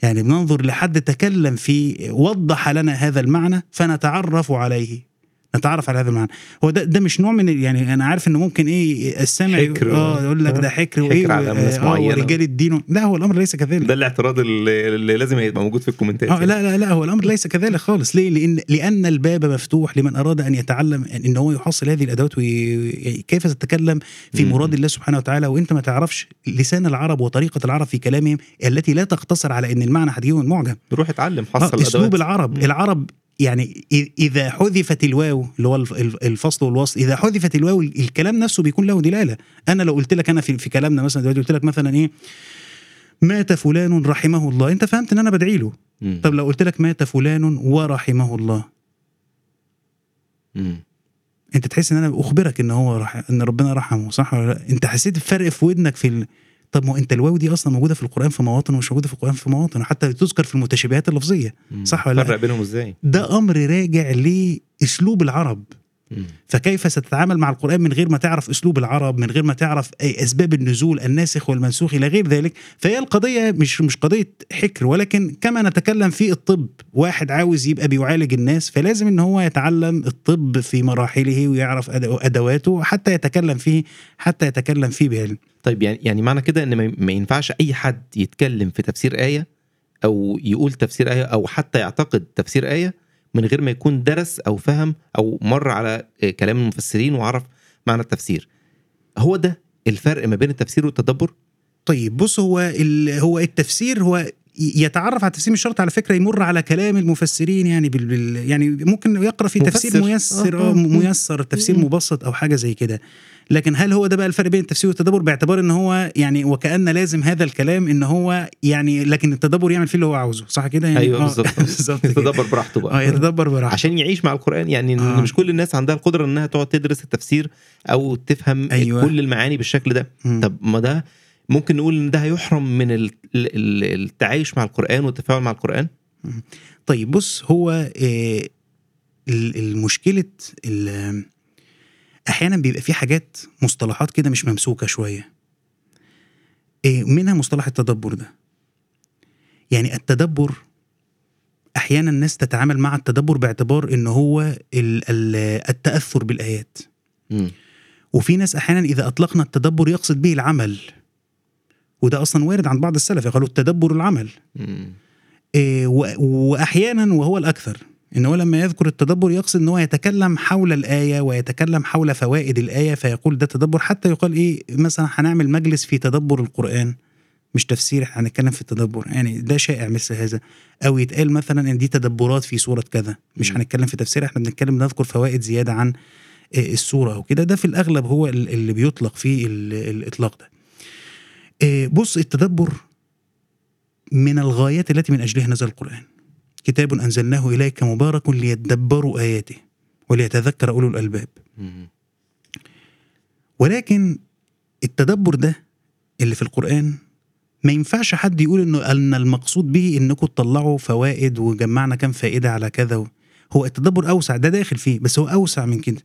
يعني بننظر لحد تكلم في وضح لنا هذا المعنى فنتعرف عليه. نتعرف على هذا المعنى. هو ده ده مش نوع من يعني أنا عارف إنه ممكن إيه السامع. آه يقول لك ده حكر وإيه حكر ناس آه، معينة. ورجال الدين لا هو الأمر ليس كذلك. ده الاعتراض اللي, اللي لازم يبقى موجود في الكومنتات آه لا لا لا هو الأمر ليس كذلك خالص. ليه؟ لأن لأن الباب مفتوح لمن أراد أن يتعلم ان هو يحصل هذه الأدوات وكيف تتكلم في. مراد الله سبحانه وتعالى. وأنت ما تعرفش لسان العرب وطريقة العرب في كلامهم التي لا تقتصر على إن المعنى هتجيبه معجم. روح اتعلم آه، حصل اسلوب العرب. مم. العرب يعني إذا حذفت الواو اللي هو الف- الف- الفصل والوصل إذا حذفت الواو الكلام نفسه بيكون له دلالة. أنا لو قلت لك أنا في, في كلامنا مثلا دلوقتي قلت لك مثلا إيه مات فلان رحمه الله. أنت فهمت إن أنا بدعي له. مم. طب لو قلت لك مات فلان ورحمه الله. مم. أنت تحس إن أنا أخبرك إن هو رح... إن ربنا رحمه صح ولا لأ؟ أنت حسيت بفرق في ودنك في ال... طب ما هو انت الواو دي أصلا موجوده في القرآن في مواطن ومش موجوده في القرآن في مواطن وحتى تذكر في المتشابهات اللفظية. صح ولا لا؟ فرق بينهم إزاي ده أمر راجع لأسلوب العرب. فكيف ستتعامل مع القرآن من غير ما تعرف أسلوب العرب من غير ما تعرف أي أسباب النزول الناسخ والمنسوخ إلى غير ذلك؟ فهي القضية مش مش قضية حكر ولكن كما نتكلم في الطب واحد عاوز يبقى بيعالج الناس فلازم إن هو يتعلم الطب في مراحله ويعرف أد- أدواته حتى يتكلم فيه حتى يتكلم فيه بعلم طيب يعني يعني معنى كده إن ما- ما ينفعش أي حد يتكلم في تفسير آية أو يقول تفسير آية أو حتى يعتقد تفسير آية من غير ما يكون درس أو فهم أو مر على آه، كلام المفسرين وعرف معنى التفسير هو ده الفرق ما بين التفسير والتدبر طيب بص هو هو التفسير هو يتعرف على التفسير مش شرط على فكرة يمر على كلام المفسرين يعني بال بال يعني ممكن يقرأ في تفسير مفسر. ميسر آه، آه آه. ميسر تفسير. مبسط أو حاجة زي كده لكن هل هو ده بقى الفرق بين التفسير والتدبر باعتبار إن هو يعني وكأن لازم هذا الكلام إن هو يعني لكن التدبر يعمل فيه اللي هو عاوزه صح كده يعني أيوه آه، بالظبط بالظبط. يتدبر براحته بقى آه يتدبر براحته عشان يعيش مع القرآن يعني آه. مش كل الناس عندها القدرة إنها تقعد تدرس التفسير أو تفهم أيوة. كل المعاني بالشكل ده مم. طب ما ده ممكن نقول إن ده هيحرم من ال- ال- التعايش مع القرآن والتفاعل مع القرآن طيب بص هو آه، ال- المشكلة ال- أحيانا بيبقى في حاجات مصطلحات كده مش ممسوكة شوية. آه، منها مصطلح التدبر ده. يعني التدبر أحيانا الناس تتعامل مع التدبر باعتبار إن هو ال- ال- التأثر بالآيات. مم. وفي ناس أحيانا إذا أطلقنا التدبر يقصد به العمل. وده أصلا وارد عن بعض السلف قالوا التدبر العمل. إيه، وأحيانا وهو الأكثر. إن هو لما يذكر التدبر يقصد إن هو يتكلم حول الآية ويتكلم حول فوائد الآية فيقول ده تدبر. حتى يقال إيه مثلا هنعمل مجلس في تدبر القرآن مش تفسير هنتكلم في التدبر يعني ده شائع مثل هذا. أو يتقال مثلا إن دي تدبرات في سورة كذا مش. هنتكلم في تفسير إحنا بنتكلم نذكر فوائد زيادة عن إيه، السورة أو كده. ده في الأغلب هو ال- اللي بيطلق فيه ال- الإطلاق ده. إيه، بص التدبر من الغايات التي من أجلها نزل القرآن. كتاب أنزلناه إليك مبارك ليدبروا آياته وليتذكر أولو الألباب مم. ولكن التدبر ده اللي في القرآن ما ينفعش حد يقول إنه أن المقصود به إنكم تطلعوا فوائد وجمعنا كام فائدة على كذا هو التدبر أوسع ده داخل فيه بس هو أوسع من كده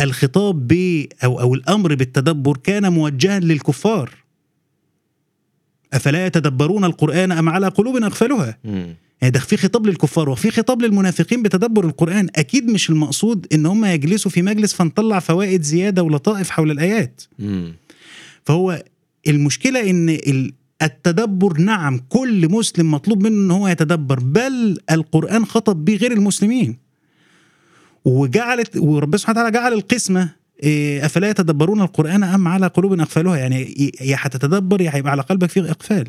الخطاب ب أو أو الأمر بالتدبر كان موجها للكفار أفلا يتدبرون القرآن أم على قلوب اغفلها. يعني ده في خطاب للكفار وفي خطاب للمنافقين بتدبر القرآن. أكيد مش المقصود إن هم يجلسوا في مجلس فنطلع فوائد زيادة ولطائف حول الآيات. مم. فهو المشكلة إن ال- التدبر نعم كل مسلم مطلوب منه إن هو يتدبر بل القرآن خطب به غير المسلمين. وجعلت وربنا سبحانه وتعالى جعل القسمة إيه، أفلا يتدبرون القرآن أم على قلوب أقفالها؟ يعني يا هتتدبر يا هيبقى على قلبك فيه إقفال.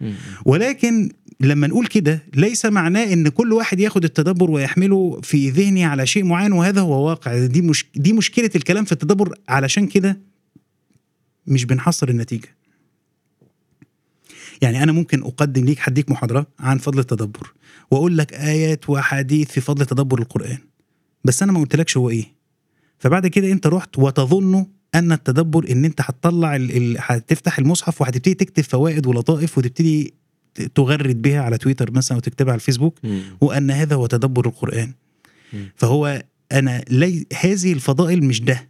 مم. ولكن لما نقول كده ليس معناه إن كل واحد ياخد التدبر ويحمله في ذهنه على شيء معين وهذا هو واقع. دي مش دي مشكلة الكلام في التدبر. علشان كده مش بنحصر النتيجة. يعني أنا ممكن أقدم ليك هديك محاضرة عن فضل التدبر وأقول لك آيات وحديث في فضل تدبر القرآن. بس أنا ما قلتلكش هو إيه. فبعد كده أنت رحت وتظن أن التدبر إن أنت هتطلع. هتفتح المصحف وهتبتدي تكتب فوائد ولطائف وتبتدي تغرد بها على تويتر مثلا وتكتبها على الفيسبوك مم. وأن هذا هو تدبر القرآن مم. فهو أنا لي هذه الفضائل مش ده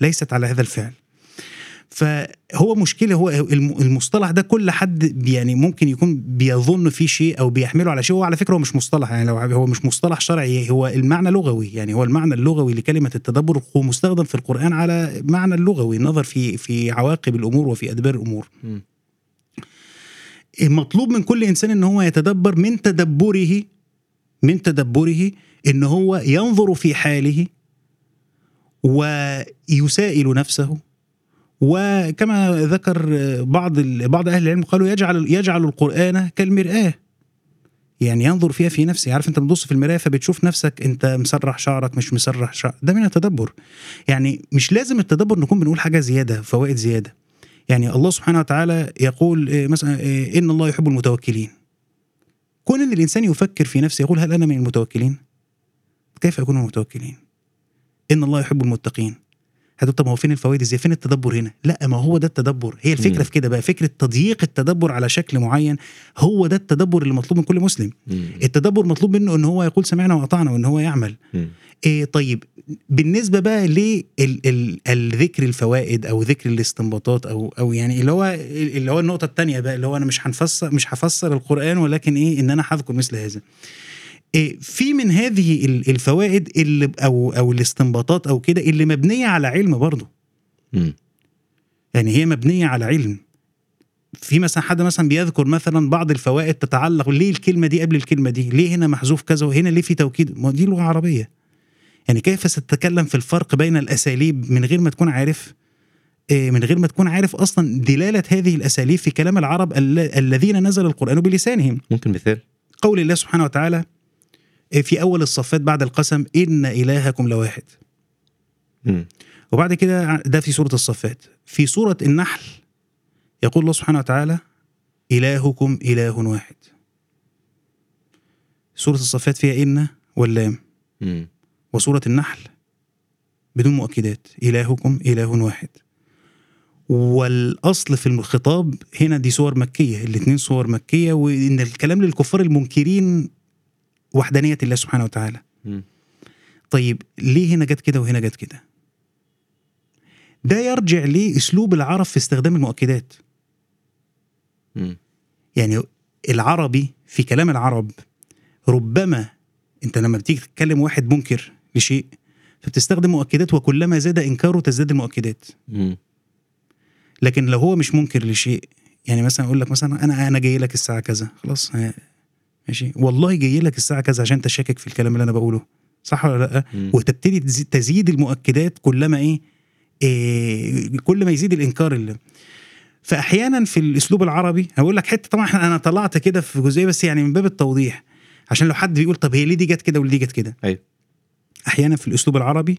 ليست على هذا الفعل فهو مشكلة هو الم- المصطلح ده كل حد يعني ممكن يكون بيظن فيه شيء أو بيحمله على شيء هو على فكرة هو مش مصطلح يعني لو هو مش مصطلح شرعي هو المعنى لغوي يعني هو المعنى اللغوي لكلمة التدبر هو مستخدم في القرآن على معنى اللغوي النظر في في عواقب الأمور وفي أدبار الأمور مم. مطلوب من كل إنسان إن هو يتدبر من تدبره من تدبره إن هو ينظر في حاله ويسائل نفسه. وكما ذكر بعض بعض أهل العلم قالوا يجعل يجعل القرآن كالمرآة. يعني ينظر فيها في نفسه. عارف أنت بتبص في المرايه فبتشوف نفسك أنت مسرح شعرك مش مسرح شعر ده من التدبر. يعني مش لازم التدبر نكون بنقول حاجة زيادة فوائد زيادة. يعني الله سبحانه وتعالى يقول إيه، مثلا إيه، إن الله يحب المتوكلين. كون إن الإنسان يفكر في نفسه يقول هل أنا من المتوكلين؟ كيف اكون من المتوكلين؟ إن الله يحب المتقين. هتقول طب ما هو فين الفوائد إزاي فين التدبر هنا لا ما هو ده التدبر هي الفكرة مم. في كده بقى فكرة تضييق التدبر على شكل معين هو ده التدبر اللي مطلوب من كل مسلم مم. التدبر مطلوب منه إن هو يقول سمعنا وأطعنا وإن هو يعمل مم. إيه طيب بالنسبة بقى للذكر الفوائد أو ذكر الاستنباطات أو أو يعني اللي هو اللي هو النقطة الثانية بقى اللي هو أنا مش هنفسر مش هفسر القرآن ولكن إيه إن أنا هذكر مثل هذا في من هذه ال- الفوائد اللي أو أو الاستنباطات أو كده اللي مبنية على علم برضه. يعني هي مبنية على علم. في مثلا حد مثلا بيذكر مثلا بعض الفوائد تتعلق ليه الكلمة دي قبل الكلمة دي؟ ليه هنا محذوف كذا وهنا ليه في توكيد؟ ما دي لغة عربية. يعني كيف ستتكلم في الفرق بين الأساليب من غير ما تكون عارف؟ إيه، من غير ما تكون عارف أصلا دلالة هذه الأساليب في كلام العرب ال- الذين نزل القرآن بلسانهم. ممكن مثال؟ قول الله سبحانه وتعالى إيه، في أول الصفات بعد القسم ان الهكم لواحد. مم. وبعد كده ده في سورة الصفات. في سورة النحل يقول الله سبحانه وتعالى إلهكم إله واحد. سورة الصفات فيها إن واللام. مم. وسورة النحل بدون مؤكدات إلهكم إله واحد. والأصل في الخطاب هنا دي سور مكية الاثنين سور مكية وإن الكلام للكفار المنكرين وحدانية الله سبحانه وتعالى. طيب ليه هنا جت كده وهنا جت كده ده يرجع لأسلوب العرب في استخدام المؤكدات. يعني العربي في كلام العرب ربما أنت لما بتيجي تتكلم واحد منكر لشيء فبتستخدم مؤكدات وكلما زاد إنكاره تزداد المؤكدات. لكن لو هو مش منكر لشيء يعني مثلا أقول لك مثلا أنا أنا جاي لك الساعة كذا خلاص ماشي. والله جاي لك الساعة كذا عشان انت شاكك في الكلام اللي أنا بقوله. صح ولا لأ؟ مم. وتبتدي تزيد, المؤكدات كلما إيه, إيه كل ما يزيد الإنكار اللي. فأحيانا في الأسلوب العربي هقول لك حتة طبعا أنا طلعت كده في جزئية بس يعني من باب التوضيح. عشان لو حد بيقول طب هي ليه دي جت كده وليه دي جت كده. أيوه. أحيانا في الأسلوب العربي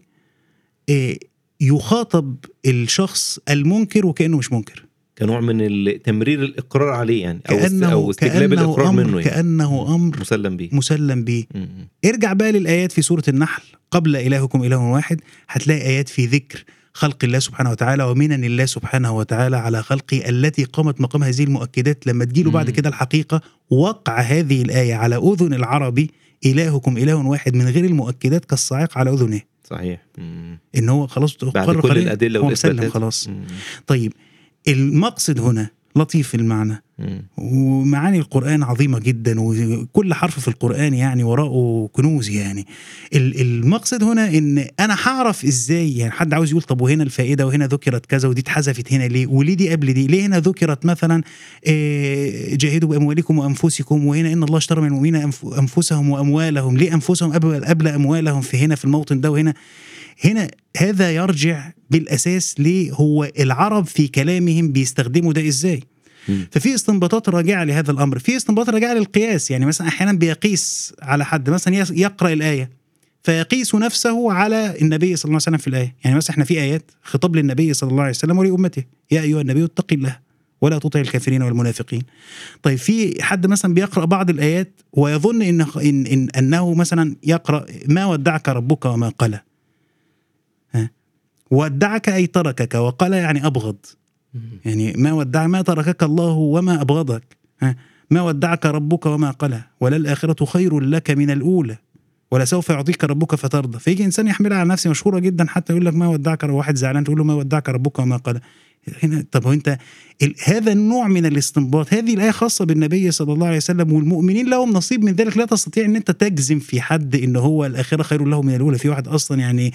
إيه يخاطب الشخص المنكر وكأنه مش منكر. كنوع من تمرير الإقرار عليه يعني أو كانه أو استجلاب كأنه الإقرار أمر منه يعني. كأنه أمر مسلم بيه مسلم به. مم. ارجع بقى للآيات في سورة النحل. قبل إلهكم إله واحد هتلاقي آيات في ذكر خلق الله سبحانه وتعالى ومنن الله سبحانه وتعالى على خلقه التي قامت مقام هذه المؤكدات لما تجيله بعد. كده الحقيقة وقع هذه الآية على أذن العربي إلهكم إله واحد من غير المؤكدات كالصاعقه على أذنه. صحيح. مم. إن هو خلاص بعد كل الأدلة والإثباتات. خلاص. مم. طيب المقصد هنا لطيف المعنى. ومعاني القرآن عظيمة جدا وكل حرف في القرآن يعني وراءه كنوز يعني. ال- المقصد هنا إن أنا هعرف إزاي يعني حد عاوز يقول طب وهنا الفائدة وهنا ذكرت كذا ودي اتحذفت هنا ليه؟ وليه دي قبل دي ليه هنا ذكرت مثلا آه، جاهدوا بأموالكم وأنفسكم وهنا إن الله اشترى من المؤمنين أنفسهم وأموالهم ليه أنفسهم قبل قبل أموالهم في هنا في الموطن ده وهنا؟ هنا هذا يرجع بالأساس ليه هو العرب في كلامهم بيستخدموا ده إزاي. ففي استنباطات راجعة لهذا الأمر. في استنباطات راجعة للقياس. يعني مثلا أحيانا بيقيس على حد. مثلا يقرأ الآية. فيقيس نفسه على النبي صلى الله عليه وسلم في الآية. يعني مثلا إحنا في آيات خطاب للنبي صلى الله عليه وسلم ولأمته. يا أيها النبي اتق الله ولا تطع الكافرين والمنافقين. طيب في حد مثلا بيقرأ بعض الآيات ويظن ان ان, إن أنه مثلا يقرأ ما ودعك ربك وما قلى. ودعك أي تركك وقال يعني أبغض. يعني ما ودع ما تركك الله وما أبغضك. ها؟ ما ودعك ربك وما قلى. وللآخرة خير لك من الأولى. ولسوف يعطيك ربك فترضى. فيجي إنسان يحملها على نفسه مشهورة جدا حتى يقول لك ما ودعك واحد زعلان تقول له ما ودعك ربك وما قلى. هنا طب هو انت ال- هذا النوع من الاستنباط هذه الآية خاصة بالنبي صلى الله عليه وسلم والمؤمنين لهم نصيب من ذلك لا تستطيع إن أنت تجزم في حد إن هو الآخرة خير له من الأولى في واحد أصلا يعني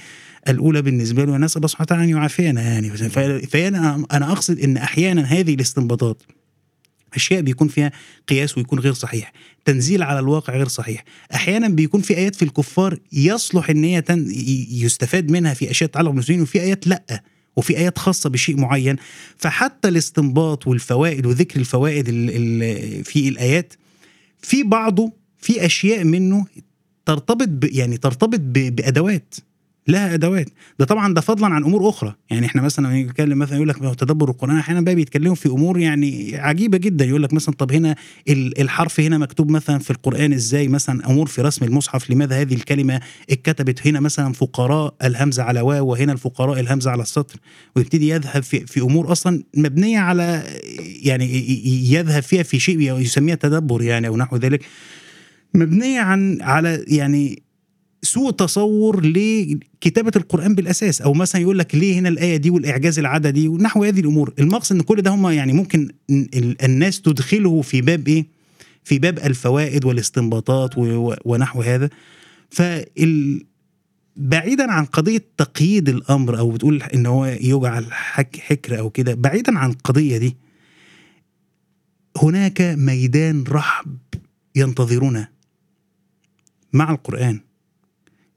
الأولى بالنسبة له نسال الله سبحانه وتعالى ان يعافينا يعني. فأنا أنا أقصد إن أحيانا هذه الاستنباطات أشياء بيكون فيها قياس ويكون غير صحيح تنزيل على الواقع غير صحيح. أحيانا بيكون في آيات في الكفار يصلح إن هي يستفاد منها في أشياء تتعلق بالمسلمين وفي آيات لأ. وفي آيات خاصة بشيء معين فحتى الاستنباط والفوائد وذكر الفوائد ال... ال... في الآيات في بعضه في أشياء منه ترتبط. يعني ترتبط. بأدوات لها أدوات. ده طبعا ده فضلا عن أمور أخرى. يعني إحنا مثلا لما نتكلم مثلا يقول لك تدبر القرآن أحيانا بقى بيتكلموا في أمور يعني عجيبة جدا. يقول لك مثلا طب هنا ال- الحرف هنا مكتوب مثلا في القرآن إزاي؟ مثلا أمور في رسم المصحف لماذا هذه الكلمة اتكتبت هنا مثلا فقراء الهمزه على واو وهنا الفقراء الهمزه على السطر؟ ويبتدي يذهب في, في أمور أصلا مبنية على يعني يذهب فيها في شيء يسميها تدبر يعني أو نحو ذلك. مبنية عن على يعني سوء تصور لكتابة القرآن بالأساس أو مثلا يقول لك ليه هنا الآية دي والإعجاز العددي ونحو هذه الأمور. المقصد إن كل ده هم يعني ممكن ال- الناس تدخله في باب إيه؟ في باب الفوائد والاستنباطات ونحو هذا. فال بعيدا عن قضية تقييد الأمر أو بتقول إن هو يجعل حك حكر أو كده بعيدا عن القضية دي هناك ميدان رحب ينتظرنا مع القرآن.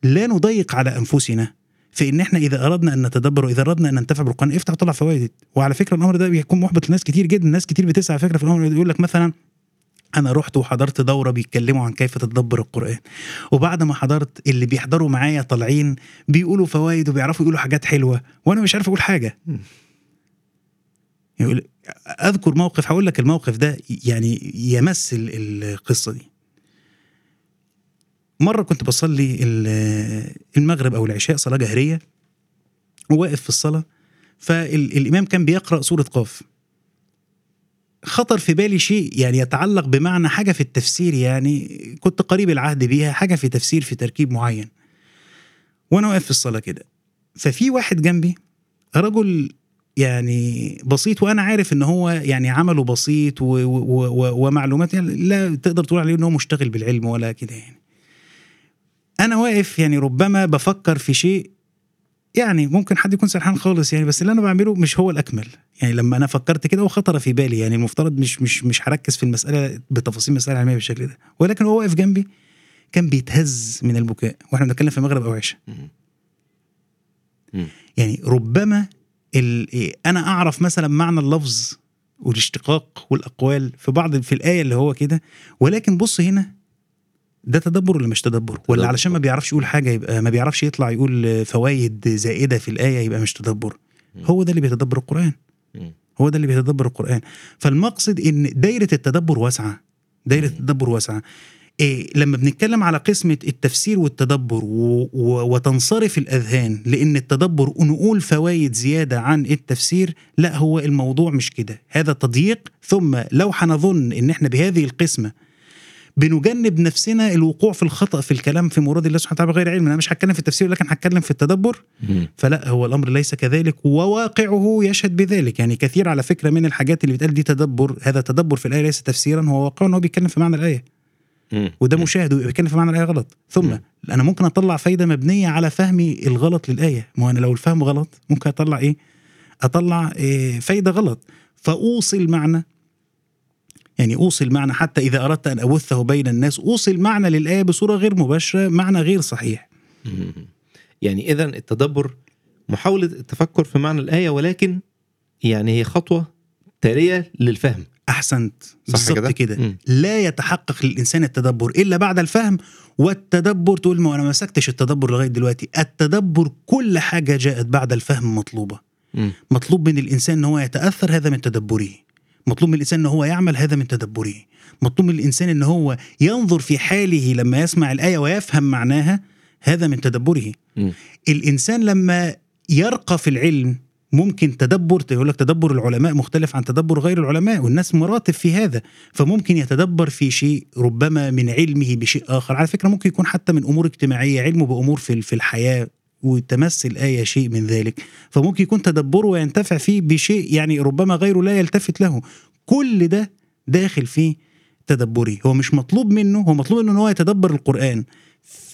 لا نضيق على أنفسنا فان إحنا إذا أردنا أن نتدبر وإذا أردنا أن ننتفع بالقرآن افتح وطلع فوائد. وعلى فكرة الأمر ده بيكون محبط لناس كتير جدا. ناس كتير بتسعى فكرة في الأمر يقول لك مثلا أنا رحت وحضرت دورة بيتكلموا عن كيف تتدبر القرآن. وبعد ما حضرت اللي بيحضروا معايا طالعين بيقولوا فوائد وبيعرفوا يقولوا حاجات حلوة وأنا مش عارف أقول حاجة. يقول أذكر موقف هقول لك الموقف ده يعني يمثل القصة دي. مرة كنت بصلي ال- المغرب أو العشاء صلاة جهرية وواقف في الصلاة فالإمام كان بيقرأ سورة قاف. خطر في بالي شيء يعني يتعلق بمعنى حاجة في التفسير يعني كنت قريب العهد بيها حاجة في تفسير في تركيب معين. وأنا واقف في الصلاة كده. ففي واحد جنبي رجل يعني بسيط وأنا عارف إن هو يعني عمله بسيط ومعلومات يعني لا تقدر تقول عليه إن هو مشتغل بالعلم ولا كده يعني. أنا واقف يعني ربما بفكر في شيء يعني ممكن حد يكون سرحان خالص يعني بس اللي أنا بعمله مش هو الأكمل. يعني لما أنا فكرت كده وخطر في بالي يعني المفترض مش مش مش هركز في المسألة بتفاصيل المسألة العلمية بالشكل ده. ولكن هو واقف جنبي كان بيتهز من البكاء وإحنا بنتكلم في مغرب أو عشاء. يعني ربما ال... أنا أعرف مثلا معنى اللفظ والاشتقاق والأقوال في بعض في الآية اللي هو كده ولكن بص هنا ده تدبر ولا مش تدبر ولا تدبر. علشان ما بيعرفش يقول حاجة يبقى ما بيعرفش يطلع يقول فوائد زائدة في الآية يبقى مش تدبر. هو ده اللي بيتدبر القرآن. هو ده اللي بيتدبر القرآن فالمقصد إن دايرة التدبر واسعة دايرة مم. التدبر واسعة إيه لما بنتكلم على قسمة التفسير والتدبر و و وتنصرف الأذهان لأن التدبر نقول فوائد زيادة عن التفسير لا هو الموضوع مش كده هذا تضييق ثم لو هنظن إن إحنا بهذه القسمة بنجنب نفسنا الوقوع في الخطأ في الكلام في مراد الله سبحانه وتعالى بغير علم. أنا مش هتكلم في التفسير لكن هتكلم في التدبر. فلا هو الأمر ليس كذلك وواقعه يشهد بذلك. يعني كثير على فكرة من الحاجات اللي بتقال دي تدبر هذا تدبر في الآية ليس تفسيرا هو واقعه إن هو بيتكلم في معنى الآية. وده مشاهد ويبقى بيتكلم في معنى الآية غلط. ثم. أنا ممكن أطلع فايدة مبنية على فهمي الغلط للآية. ما أنا لو الفهم غلط ممكن أطلع إيه؟ أطلع إيه؟ فايدة غلط. فاوصل معنى يعني اوصل معنى حتى إذا أردت أن ابثه بين الناس اوصل معنى للآية بصورة غير مباشرة معنى غير صحيح. يعني اذا التدبر محاولة التفكر في معنى الآية ولكن يعني هي خطوة تالية للفهم. أحسنت. بالظبط كده؟ لا يتحقق للإنسان التدبر إلا بعد الفهم. والتدبر تقول ما أنا ما مسكتش التدبر لغاية دلوقتي. التدبر كل حاجة جاءت بعد الفهم مطلوبة. مم. مطلوب من الإنسان إن هو يتأثر هذا من تدبره. مطلوب من الإنسان إن هو يعمل هذا من تدبره. مطلوب من الإنسان إن هو ينظر في حاله لما يسمع الآية ويفهم معناها هذا من تدبره. مم. الإنسان لما يرقى في العلم ممكن تدبر يقول لك تدبر العلماء مختلف عن تدبر غير العلماء والناس مراتب في هذا. فممكن يتدبر في شيء ربما من علمه بشيء آخر. على فكرة ممكن يكون حتى من أمور اجتماعية علمه بأمور في في الحياة. وتمس الآية شيء من ذلك. فممكن يكون تدبره وينتفع فيه بشيء يعني ربما غيره لا يلتفت له. كل ده داخل في تدبري هو مش مطلوب منه هو مطلوب منه إن هو يتدبر القرآن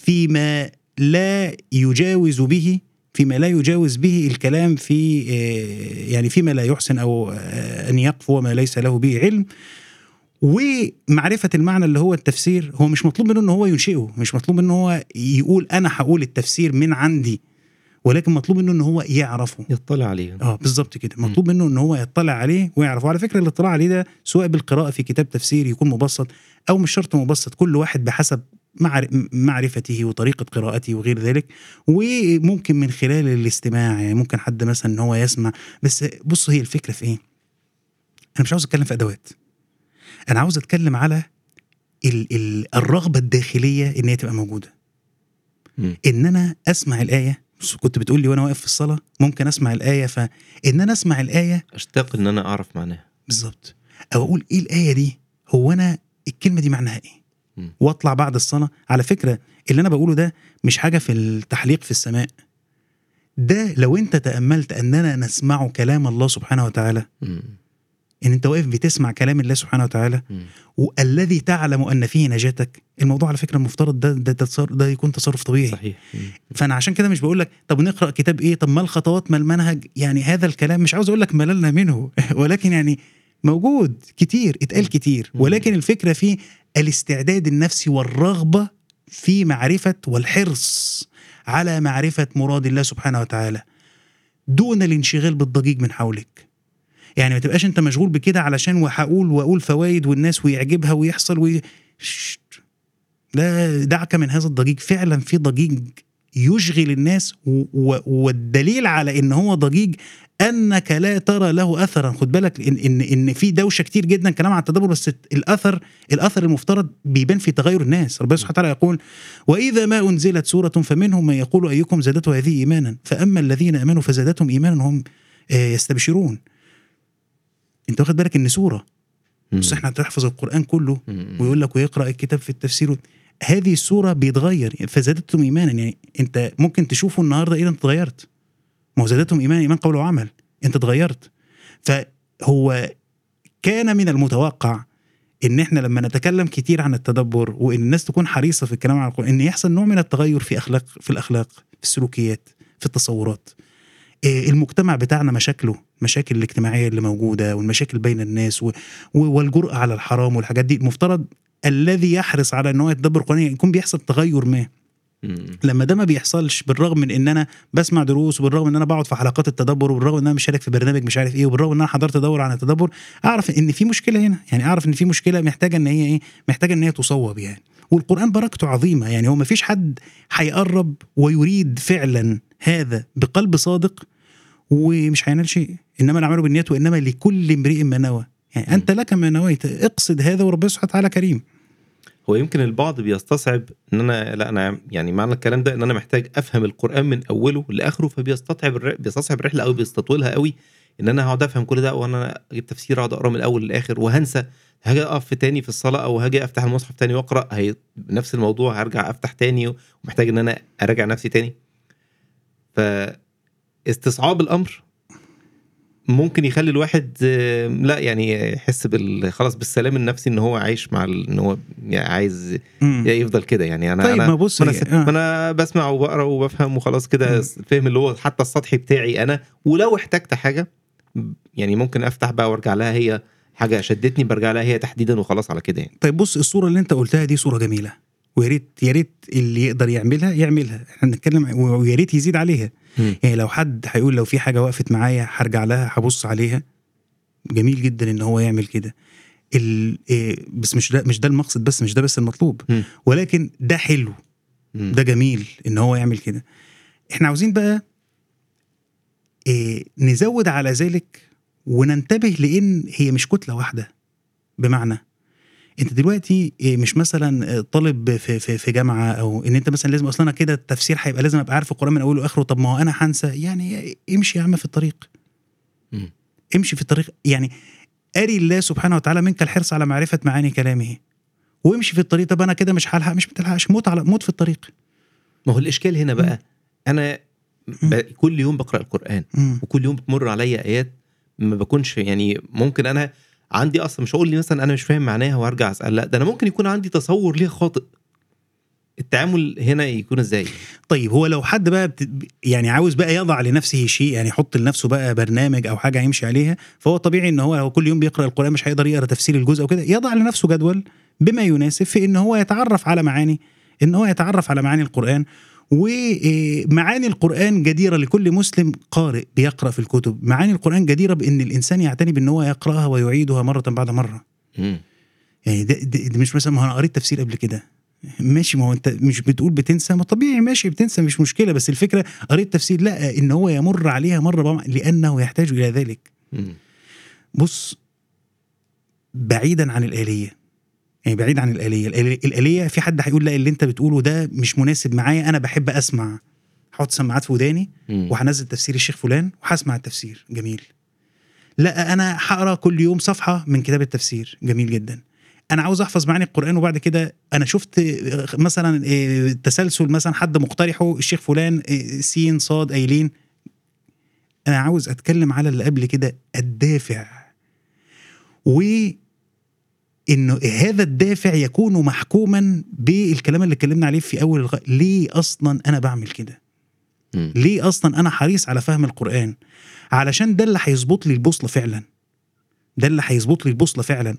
فيما لا يجاوز به فيما لا يجاوز به الكلام في آه، يعني فيما لا يحسن أو آه، أن يقفو ما ليس له به علم. ومعرفة المعنى اللي هو التفسير هو مش مطلوب منه إن هو ينشئه مش مطلوب منه إن هو يقول أنا هقول التفسير من عندي ولكن مطلوب منه إن هو يعرفه. يطلع عليه. آه بالظبط كده. مطلوب منه إن هو يطلع عليه ويعرفه. وعلى فكرة الاطلاع عليه ده سواء بالقراءة في كتاب تفسير يكون مبسط أو مش شرط مبسط كل واحد بحسب معر- معرفته وطريقة قراءته وغير ذلك. وممكن من خلال الاستماع يعني ممكن حد مثلا إن هو يسمع. بس بص هي الفكرة في إيه؟ أنا مش عاوز أتكلم في أدوات. أنا عاوز أتكلم على ال ال الرغبة الداخلية إن هي تبقى موجودة. مم. إن أنا أسمع الآية كنت بتقول لي وأنا واقف في الصلاة ممكن أسمع الآية فان أنا أسمع الآية أشتاق إن أنا أعرف معناها. بالظبط. أو أقول إيه الآية دي؟ هو أنا الكلمة دي معناها إيه؟ مم. وأطلع بعد الصلاة. على فكرة اللي أنا بقوله ده مش حاجة في التحليق في السماء. ده لو أنت تأملت أننا نسمع كلام الله سبحانه وتعالى مم. إن أنت واقف بتسمع كلام الله سبحانه وتعالى مم. والذي تعلم أن فيه نجاتك. الموضوع على فكرة المفترض ده ده, ده, ده يكون تصرف طبيعي. صحيح. فأنا عشان كده مش بقول لك طب نقرأ كتاب إيه؟ طب ما الخطوات ما المنهج؟ يعني هذا الكلام مش عاوز أقول لك مللنا منه ولكن يعني موجود كتير اتقال كتير. ولكن الفكرة في الاستعداد النفسي والرغبة في معرفة والحرص على معرفة مراد الله سبحانه وتعالى. دون الانشغال بالضجيج من حولك. يعني ما تبقاش انت مشغول بكده علشان وهقول وأقول فوائد والناس ويعجبها ويحصل وي... لا دعك من هذا الضجيج. فعلا في ضجيج يشغل الناس و... و... والدليل على إن هو ضجيج أنك لا ترى له اثرا. خد بالك ان ان إن في دوشة كتير جدا كلام عن التدبر بس الاثر الأثر المفترض بيبان في تغير الناس. ربنا سبحانه وتعالى يقول وإذا ما أنزلت سورة فمنهم من يقول أيكم زادته هذه ايمانا؟ فأما الذين آمنوا فزادتهم ايمانا هم آه، يستبشرون. انت واخد بالك ان سورة. بس إحنا هتحفظ القرآن كله. ويقول لك ويقرأ الكتاب في التفسير. هذه السورة بيتغير فزادتهم إيمانا. يعني انت ممكن تشوفه النهارده إيه انت اتغيرت ما هو زادتهم إيمانا إيمان قول وعمل. انت اتغيرت فهو كان من المتوقع إن إحنا لما نتكلم كتير عن التدبر وإن الناس تكون حريصة في الكلام عن القرآن إن يحصل نوع من التغير في أخلاق في الأخلاق في السلوكيات في التصورات. المجتمع بتاعنا مشاكله المشاكل الاجتماعية اللي موجودة والمشاكل بين الناس والجرأة على الحرام والحاجات دي. المفترض الذي يحرص على إن هو يتدبر القران يكون بيحصل تغير ما. لما ده ما بيحصلش بالرغم من إن أنا بسمع دروس وبالرغم إن أنا بقعد في حلقات التدبر وبالرغم إن أنا مشارك في برنامج مش عارف إيه وبالرغم إن أنا حضرت دورة عن التدبر أعرف إن في مشكلة هنا. يعني أعرف إن في مشكلة محتاجة إن هي إيه؟ محتاجة إن هي تصوب يعني. والقرآن بركته عظيمة. يعني هو ما فيش حد هيقرب ويريد فعلا هذا بقلب صادق ومش هينال شيء. إنما الأعمال بالنيات وإنما لكل امرئ ما نوى. يعني أنت لك ما نويت. اقصد هذا وربنا سبحانه وتعالى كريم. هو يمكن البعض بيستصعب إن أنا لا أنا يعني معنى الكلام ده إن أنا محتاج أفهم القرآن من أوله لآخره فبيستصعب بيستصعب الرحلة أو بيستطولها قوي إن أنا هقعد أفهم كل ده وأنا أجيب تفسير أقعد أقرأ من الأول للآخر وهنسى هاجي أقف تاني في الصلاة أو هاجي أفتح المصحف تاني وأقرأ هي نفس الموضوع هرجع أفتح تاني ومحتاج إن أنا أراجع نفسي تاني فاستصعاب الأمر ممكن يخلي الواحد لا يعني يحس بال خلاص بالسلام النفسي إن هو عايش مع ال- إن هو يعني عايز. يفضل كده يعني أنا طيب أنا ما بص أنا, آه. أنا بسمع وبقرأ وبفهم وخلاص كده. الفهم اللي هو حتى السطحي بتاعي أنا ولو احتجت حاجة يعني ممكن أفتح بقى وأرجع لها هي حاجة شدتني برجع لها هي تحديدا وخلاص على كده يعني. طيب بص الصورة اللي أنت قلتها دي صورة جميلة. ويا ريت يا ريت اللي يقدر يعملها يعملها. إحنا بنتكلم ويا ريت يزيد عليها. مم. يعني لو حد هيقول لو في حاجة وقفت معايا هرجع لها هبص عليها. جميل جدا إن هو يعمل كده. ال... إيه، بس مش ده مش ده المقصد بس مش ده بس المطلوب. مم. ولكن ده حلو. مم. ده جميل إن هو يعمل كده. إحنا عاوزين بقى نزود على ذلك وننتبه لإن هي مش كتلة واحدة. بمعنى أنت دلوقتي إيه مش مثلا آه، طالب في في في جامعة أو إن أنت مثلا لازم أصلا أنا كده التفسير هيبقى لازم أبقى عارف القرآن من أوله لآخره. طب ما هو أنا هنسى. يعني امشي يا عم في الطريق. مم. امشي في الطريق. يعني أري الله سبحانه وتعالى منك الحرص على معرفة معاني كلامه. وامشي في الطريق. طب أنا كده مش هلحق مش بتلحقش. موت على موت في الطريق. ما هو الإشكال هنا بقى. أنا ب... كل يوم بقرأ القرآن. مم. وكل يوم بتمر عليا آيات ما بكونش يعني ممكن أنا عندي أصلا مش هقول لي مثلا أنا مش فاهم معناها وارجع أسأل لأ ده أنا ممكن يكون عندي تصور ليه خاطئ. التعامل هنا يكون إزاي؟ طيب هو لو حد بقى بت... يعني عاوز بقى يضع لنفسه شيء يعني يحط لنفسه بقى برنامج أو حاجة يمشي عليها فهو طبيعي إن هو لو كل يوم بيقرأ القرآن مش هيقدر يقرأ تفسير الجزء أو كده يضع لنفسه جدول بما يناسب في إن هو يتعرف على معاني إن هو يتعرف على معاني القرآن. ومعاني القرآن جديرة لكل مسلم قارئ بيقرأ في الكتب. معاني القرآن جديرة بأن الإنسان يعتني بأن هو يقرأها ويعيدها مرة بعد مرة. يعني ده, ده, ده مش مثلا ما أنا قريت تفسير قبل كده. ماشي ما هو أنت مش بتقول بتنسى. ما طبيعي ماشي بتنسى مش مشكلة. بس الفكرة قريت تفسير لا إن هو يمر عليها مرة بمع... لأنه يحتاج إلى ذلك. بص بعيدا عن الآلية. يعني بعيد عن الآلية- الاليه في حد هيقول لا اللي انت بتقوله ده مش مناسب معايا أنا بحب أسمع. هحط سماعات في وداني. وهنزل تفسير الشيخ فلان وهسمع التفسير. جميل. لا أنا هقرأ كل يوم صفحة من كتاب التفسير. جميل جدا. أنا عاوز أحفظ معاني القرآن وبعد كده أنا شفت آه، مثلا آه، تسلسل مثلا حد مقترحه الشيخ فلان آه، سين صاد قايلين أنا عاوز أتكلم على اللي قبل كده الدافع. و إنه هذا الدافع يكون محكوما بالكلام اللي اتكلمنا عليه في أول الغ... ليه أصلا أنا بعمل كده. ليه أصلا أنا حريص على فهم القرآن؟ علشان ده اللي هيظبط لي البوصلة فعلا. ده اللي هيظبط لي البوصلة فعلا.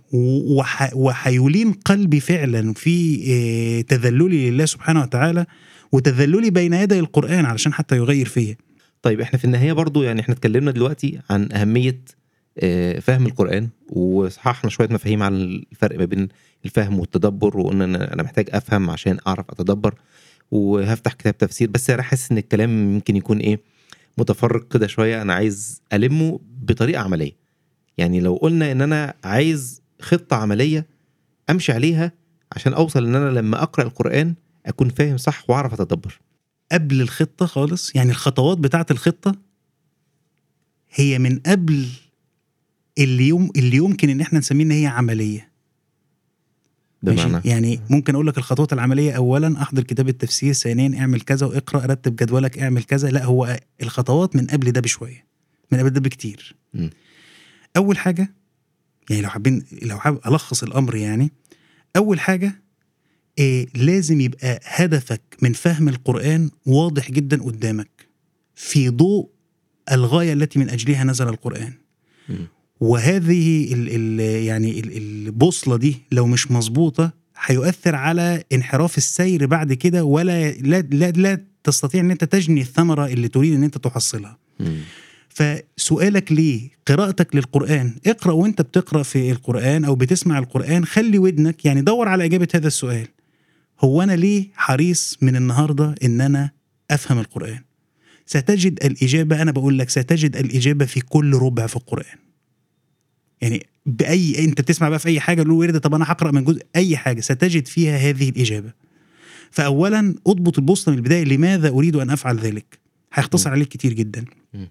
وهيلين قلبي فعلا في آه، تذللي لله سبحانه وتعالى وتذللي بين يدي القرآن علشان حتى يغير فيا. طيب إحنا في النهاية برضو يعني إحنا اتكلمنا دلوقتي عن أهمية فهم القرآن وصححنا شوية مفاهيم عن الفرق ما بين الفهم والتدبر وقلنا إن أنا محتاج أفهم عشان أعرف أتدبر وهفتح كتاب تفسير. بس أنا حاسس إن الكلام يمكن يكون إيه متفرق كده شوية. أنا عايز ألمه بطريقة عملية. يعني لو قلنا إن أنا عايز خطة عملية أمشي عليها عشان أوصل إن أنا لما أقرأ القرآن أكون فاهم صح وأعرف أتدبر. قبل الخطة خالص يعني الخطوات بتاعة الخطة هي من قبل اللي يوم اللي يمكن إن إحنا نسميه إن هي عملية؟ بمعنى يعني ممكن أقول لك الخطوات العملية. اولا أحضر كتاب التفسير. ثانيا اعمل كذا واقرأ. رتب جدولك. اعمل كذا. لا هو الخطوات من قبل ده بشوية. من قبل ده بكتير. مم. أول حاجة يعني لو حابين لو حابب ألخص الأمر يعني أول حاجة إيه لازم يبقى هدفك من فهم القرآن واضح جدا قدامك في ضوء الغاية التي من أجلها نزل القرآن. مم. وهذه ال ال يعني ال البوصلة دي لو مش مظبوطة هيؤثر على انحراف السير بعد كده ولا لا, لا, لا تستطيع إن أنت تجني الثمرة اللي تريد إن أنت تحصلها. فسؤالك ليه قراءتك للقرآن اقرأ وأنت بتقرأ في القرآن أو بتسمع القرآن خلي ودنك يعني دور على إجابة هذا السؤال. هو أنا ليه حريص من النهاردة إن أنا أفهم القرآن؟ ستجد الإجابة أنا بقول لك ستجد الإجابة في كل ربع في القرآن. يعني بأي أنت بتسمع بقى في أي حاجة له ورد طب أنا هقرأ من جزء أي حاجة ستجد فيها هذه الإجابة. فأولا أضبط البوصلة من البداية لماذا أريد أن أفعل ذلك؟ هيختصر عليك كتير جدا. مم.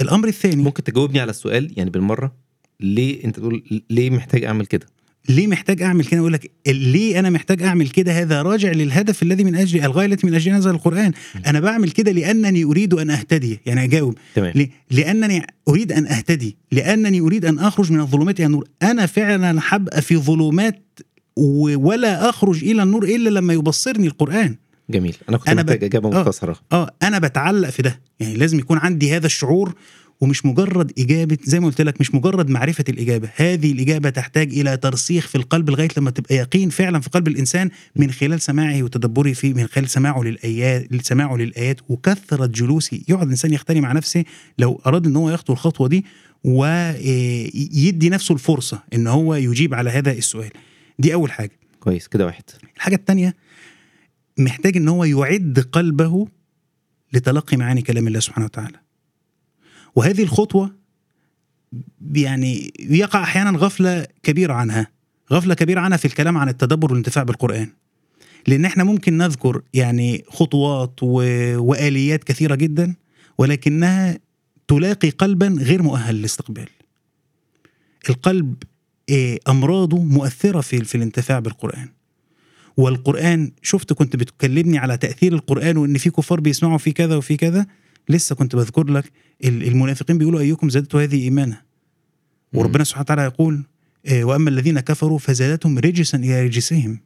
الأمر الثاني ممكن تجاوبني على السؤال يعني بالمرة ليه أنت تقول ليه محتاج أعمل كده؟ ليه محتاج أعمل كده؟ أقول لك ليه أنا محتاج أعمل كده؟ هذا راجع للهدف الذي من أجل الغاية التي من اجلها نزل القرآن. أنا بعمل كده لأنني أريد أن أهتدي. يعني أجاوب. تمام. ل- لأنني أريد أن أهتدي. لأنني أريد أن أخرج من الظلمات إلى النور. أنا فعلا هبقى في ظلمات ولا أخرج إلى النور إلا لما يبصرني القرآن. جميل. أنا كنت أنا محتاج ب- إجابة آه. مختصرة. آه. أنا بتعلق في ده. يعني لازم يكون عندي هذا الشعور ومش مجرد إجابة زي ما قلت لك مش مجرد معرفة الإجابة. هذه الإجابة تحتاج إلى ترسيخ في القلب لغاية لما تبقى يقين فعلا في قلب الإنسان من خلال سماعه وتدبره فيه من خلال سماعه للآيات سماعه للآيات وكثرة جلوسه. يقعد الانسان يختلي مع نفسه لو أراد إن هو يخطو الخطوة دي ويدي نفسه الفرصة إن هو يجيب على هذا السؤال. دي أول حاجة. كويس كده واحد. الحاجة الثانية محتاج إن هو يعد قلبه لتلقي معاني كلام الله سبحانه وتعالى. وهذه الخطوة يعني يقع أحيانا غفلة كبيرة عنها غفلة كبيرة عنها في الكلام عن التدبر والانتفاع بالقرآن. لأن إحنا ممكن نذكر يعني خطوات و... وآليات كثيرة جدا ولكنها تلاقي قلبا غير مؤهل للاستقبال. القلب إيه، أمراضه مؤثرة في في الانتفاع بالقرآن. والقرآن شفت كنت بتكلمني على تأثير القرآن وإن في كفار بيسمعوا في كذا وفي كذا لسه كنت بذكر لك ال- المنافقين بيقولوا أيكم زادته هذه إيمانا. وربنا سبحانه وتعالى يقول إيه، وأما الذين كفروا فزادتهم رجسا إلى رجسهم.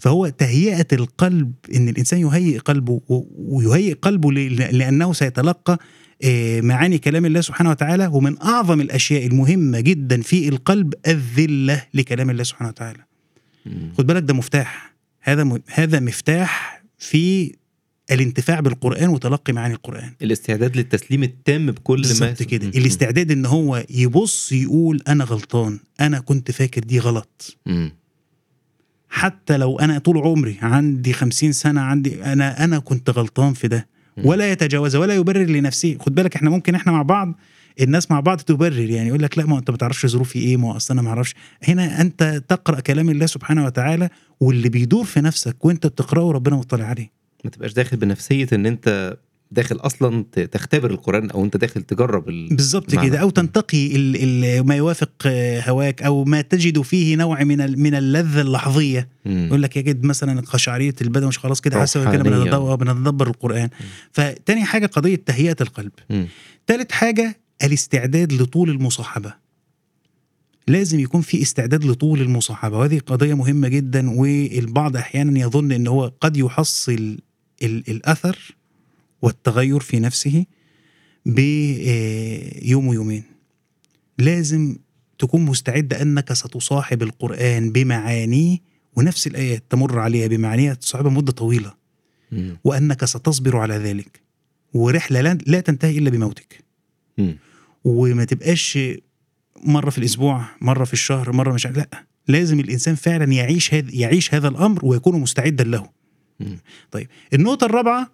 فهو تهيئة القلب إن الإنسان يهيئ قلبه ويهيئ قلبه ل- لأنه سيتلقى آه، معاني كلام الله سبحانه وتعالى ومن أعظم الأشياء المهمة جدا في القلب الذلة لكلام الله سبحانه وتعالى. خد بالك ده مفتاح. هذا هذا مفتاح في الانتفاع بالقرآن وتلقي معاني القرآن. الاستعداد للتسليم التام بكل ما بالظبط كده. مم. الاستعداد إن هو يبص يقول أنا غلطان أنا كنت فاكر دي غلط. مم. حتى لو أنا طول عمري عندي خمسين سنة عندي أنا أنا كنت غلطان في ده. ولا يتجاوز ولا يبرر لنفسه. خد بالك إحنا ممكن إحنا مع بعض الناس مع بعض تبرر. يعني يقول لك لا ما أنت ما تعرفش ظروفي إيه ما أصل أنا ما أعرفش. هنا أنت تقرأ كلام الله سبحانه وتعالى واللي بيدور في نفسك وأنت بتقرأه ربنا مطلع عليه. ما تبقاش داخل بنفسية إن أنت داخل أصلا تختبر القرآن أو أنت داخل تجرب ال... بالظبط. كده أو تنتقي ال ال ما يوافق هواك أو ما تجد فيه نوع من من اللذة اللحظية مم. يقول لك يجد مثلا قشعريه البدن مش خلاص كده حاسه كده. بنتدبر القرآن فتاني حاجة قضية تهيئة القلب مم. تالت حاجة الاستعداد لطول المصاحبة لازم يكون في استعداد لطول المصاحبة وهذه قضية مهمة جدا والبعض أحيانا يظن إن هو قد يحصل ال- الأثر والتغير في نفسه بيوم ويومين لازم تكون مستعد أنك ستصاحب القرآن بمعانيه ونفس الآيات تمر عليها بمعانيها تصاحبها مدة طويلة مم. وأنك ستصبر على ذلك ورحلة لا- تنتهي إلا بموتك مم. وما تبقاش مرة في الأسبوع مرة في الشهر مرة مش لا لازم الإنسان فعلا يعيش هذا يعيش هذا الأمر ويكون مستعدا له. طيب النقطة الرابعة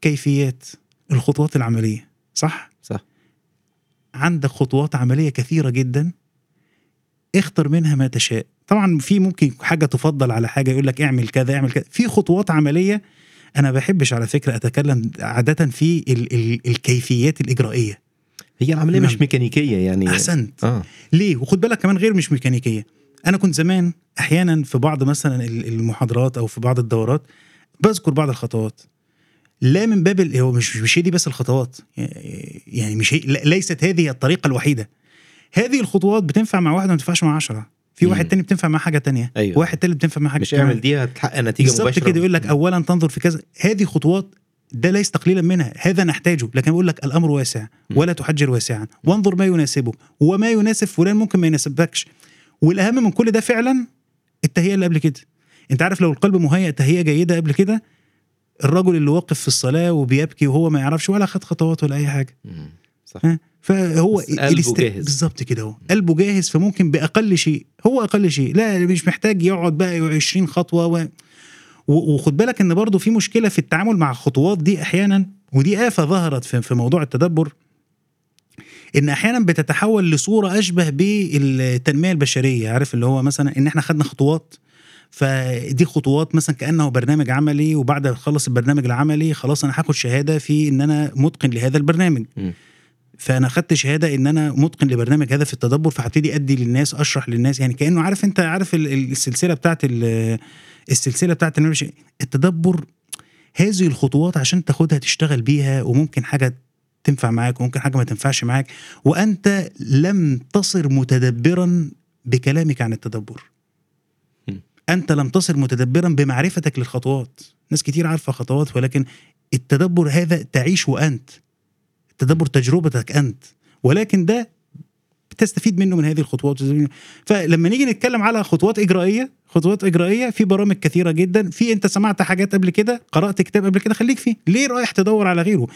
كيفيات الخطوات العملية صح؟ صح. عندك خطوات عملية كثيرة جدا اختر منها ما تشاء. طبعا في ممكن حاجة تفضل على حاجة يقول لك اعمل كذا اعمل كذا. في خطوات عملية أنا بحبش على فكرة أتكلم عادة في ال ال الكيفيات الإجرائية. هي العملية مش. ميكانيكية يعني. أحسنت. آه. ليه؟ وخد بالك كمان غير مش ميكانيكية. أنا كنت زمان أحيانا في بعض مثلا ال- المحاضرات أو في بعض الدورات بذكر بعض الخطوات. لا من باب هو مش مش هي دي بس الخطوات. يعني مش هي ليست هذه الطريقة الوحيدة. هذه الخطوات بتنفع مع واحد وما تنفعش مع عشرة. في واحد مم. تاني بتنفع مع حاجة تانية. أيوة. واحد تالت بتنفع مع حاجة مش. اعمل دي هتحقق نتيجة بالظبط مباشرة. كده يقول لك اولا تنظر في كذا. هذه خطوات ده ليس تقليلا منها. هذا نحتاجه. لكن بقول لك الأمر واسع ولا تحجر واسعا. وانظر ما يناسبك. وما يناسب فلان ممكن ما يناسبكش. والأهم من كل ده فعلا التهيئة اللي قبل كده. أنت عارف لو القلب مهيئ تهيئة جيدة قبل كده الرجل اللي واقف في الصلاة وبيبكي وهو ما يعرفش ولا خد خطوات ولا أي حاجة. صح؟ فهو قلبه جاهز. بالظبط كده هو. قلبه جاهز فممكن بأقل شيء. هو أقل شيء. لا مش محتاج يقعد بقى 20 خطوة و... وخد بالك إن برضه في مشكلة في التعامل مع الخطوات دي أحيانا ودي آفة ظهرت في موضوع التدبر. إن أحيانا بتتحول لصورة أشبه بالتنمية البشرية عارف؟ اللي هو مثلا إن إحنا خدنا خطوات فدي خطوات مثلا كأنه برنامج عملي وبعد ما أخلص البرنامج العملي خلاص أنا هاخد شهادة في إن أنا متقن لهذا البرنامج. فأنا خدت شهادة إن أنا متقن لبرنامج هذا في التدبر فهبتدي أدي للناس أشرح للناس. يعني كأنه عارف أنت عارف ال- ال- السلسلة بتاعت ال- السلسلة بتاعت التدبر هذه الخطوات عشان تاخدها تشتغل بيها وممكن حاجة تنفع معاك وممكن حاجة ما تنفعش معاك وأنت لم تصر متدبرا بكلامك عن التدبر. أنت لم تصر متدبرا بمعرفتك للخطوات. ناس كتير عارفة خطوات ولكن التدبر هذا تعيش وانت التدبر تجربتك أنت. ولكن ده بتستفيد منه من هذه الخطوات. فلما نيجي نتكلم على خطوات إجرائية خطوات إجرائية في برامج كثيرة جدا. في أنت سمعت حاجات قبل كده؟ قرأت كتاب قبل كده؟ خليك فيه. ليه رايح تدور على غيره؟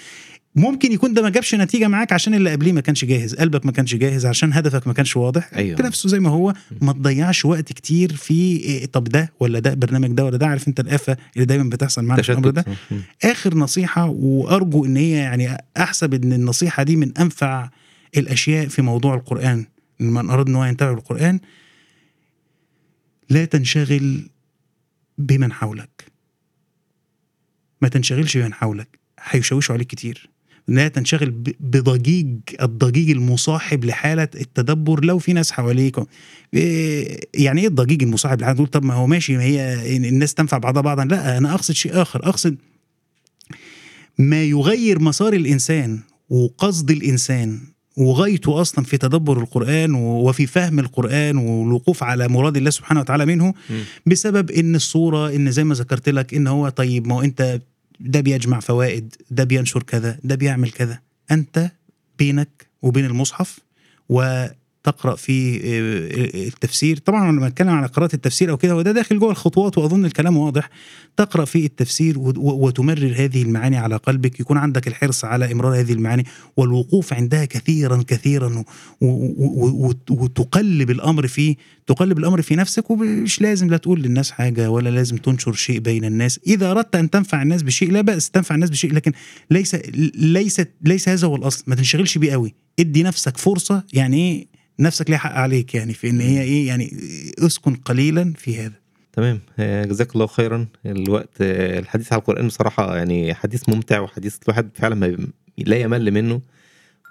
ممكن يكون ده ما جابش نتيجة معاك عشان اللي قبليه ما كانش جاهز قلبك ما كانش جاهز عشان هدفك ما كانش واضح. أيوة. نفسه زي ما هو ما تضيعش وقت كتير في إيه، طب ده ولا ده برنامج ده ولا ده عارف انت الآفة اللي دايما بتحصل معانا في الأمر ده. آخر نصيحة وأرجو إن هي يعني أحسب إن النصيحة دي من أنفع الأشياء في موضوع القرآن من أراد إن هو ينتبه القران لا تنشغل بمن حولك. ما تنشغلش بمن حولك. هيشوشوا عليك كتير. لا تنشغل بضجيج الضجيج المصاحب لحالة التدبر لو في ناس حواليك إيه، يعني إيه الضجيج المصاحب لحالة تقول طب ما هو ماشي ما هي الناس تنفع بعضها بعضا. لا أنا أقصد شيء آخر. أقصد ما يغير مسار الإنسان وقصد الإنسان وغايته أصلا في تدبر القرآن وفي فهم القرآن والوقوف على مراد الله سبحانه وتعالى منه. بسبب إن الصورة إن زي ما ذكرت لك إن هو طيب. ما هو أنت ده بيجمع فوائد ده بينشر كذا ده بيعمل كذا. أنت بينك وبين المصحف وتقرا في آه، التفسير. طبعا لما نتكلم على قراءة التفسير أو كده وده داخل جوه الخطوات وأظن الكلام واضح. تقرأ في التفسير وتمرر هذه المعاني على قلبك. يكون عندك الحرص على إمرار هذه المعاني والوقوف عندها كثيرا كثيرا وتقلب الأمر في تقلب الأمر في نفسك. ومش لازم لا تقول للناس حاجة ولا لازم تنشر شيء بين الناس. إذا أردت أن تنفع الناس بشيء لا بأس تنفع الناس بشيء لكن ليس ليس ليس هذا هو الأصل. ما تنشغلش بيه قوي. ادي نفسك فرصة يعني إيه؟ نفسك ليها حق عليك يعني في إن هي إيه يعني اسكن قليلا في هذا. تمام. آه، جزاك الله خيرا. الوقت آه، الحديث على القرآن بصراحة يعني حديث ممتع وحديث الواحد فعلا ما لا يمل منه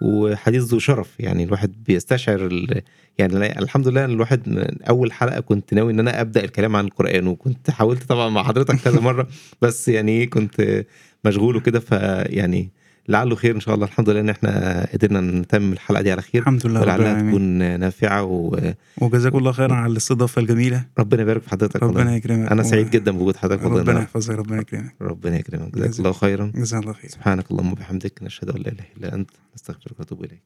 وحديث ذو شرف. يعني الواحد بيستشعر ال... يعني الحمد لله الواحد من أول حلقة كنت ناوي إن أنا أبدأ الكلام عن القرآن وكنت حاولت طبعا مع حضرتك كذا مرة بس يعني إيه كنت مشغول وكده فيعني لعله خير إن شاء الله. الحمد لله إن إحنا قدرنا نتمم الحلقة دي على خير. الحمد لله ولعلها تكون نافعة وربنا وجزاكم الله خيرا على الاستضافة الجميلة. يبارك في حضرتك. ربنا يكرمك أنا سعيد جدا بوجود حضرتك ربنا. يحفظك ربنا يكرمك. ربنا يكرمك. جزاك جزاك- الله خيرا. جزاك الله خير. سبحانك اللهم وبحمدك نشهد أن لا إله إلا أنت نستغفرك ونتوب إليك.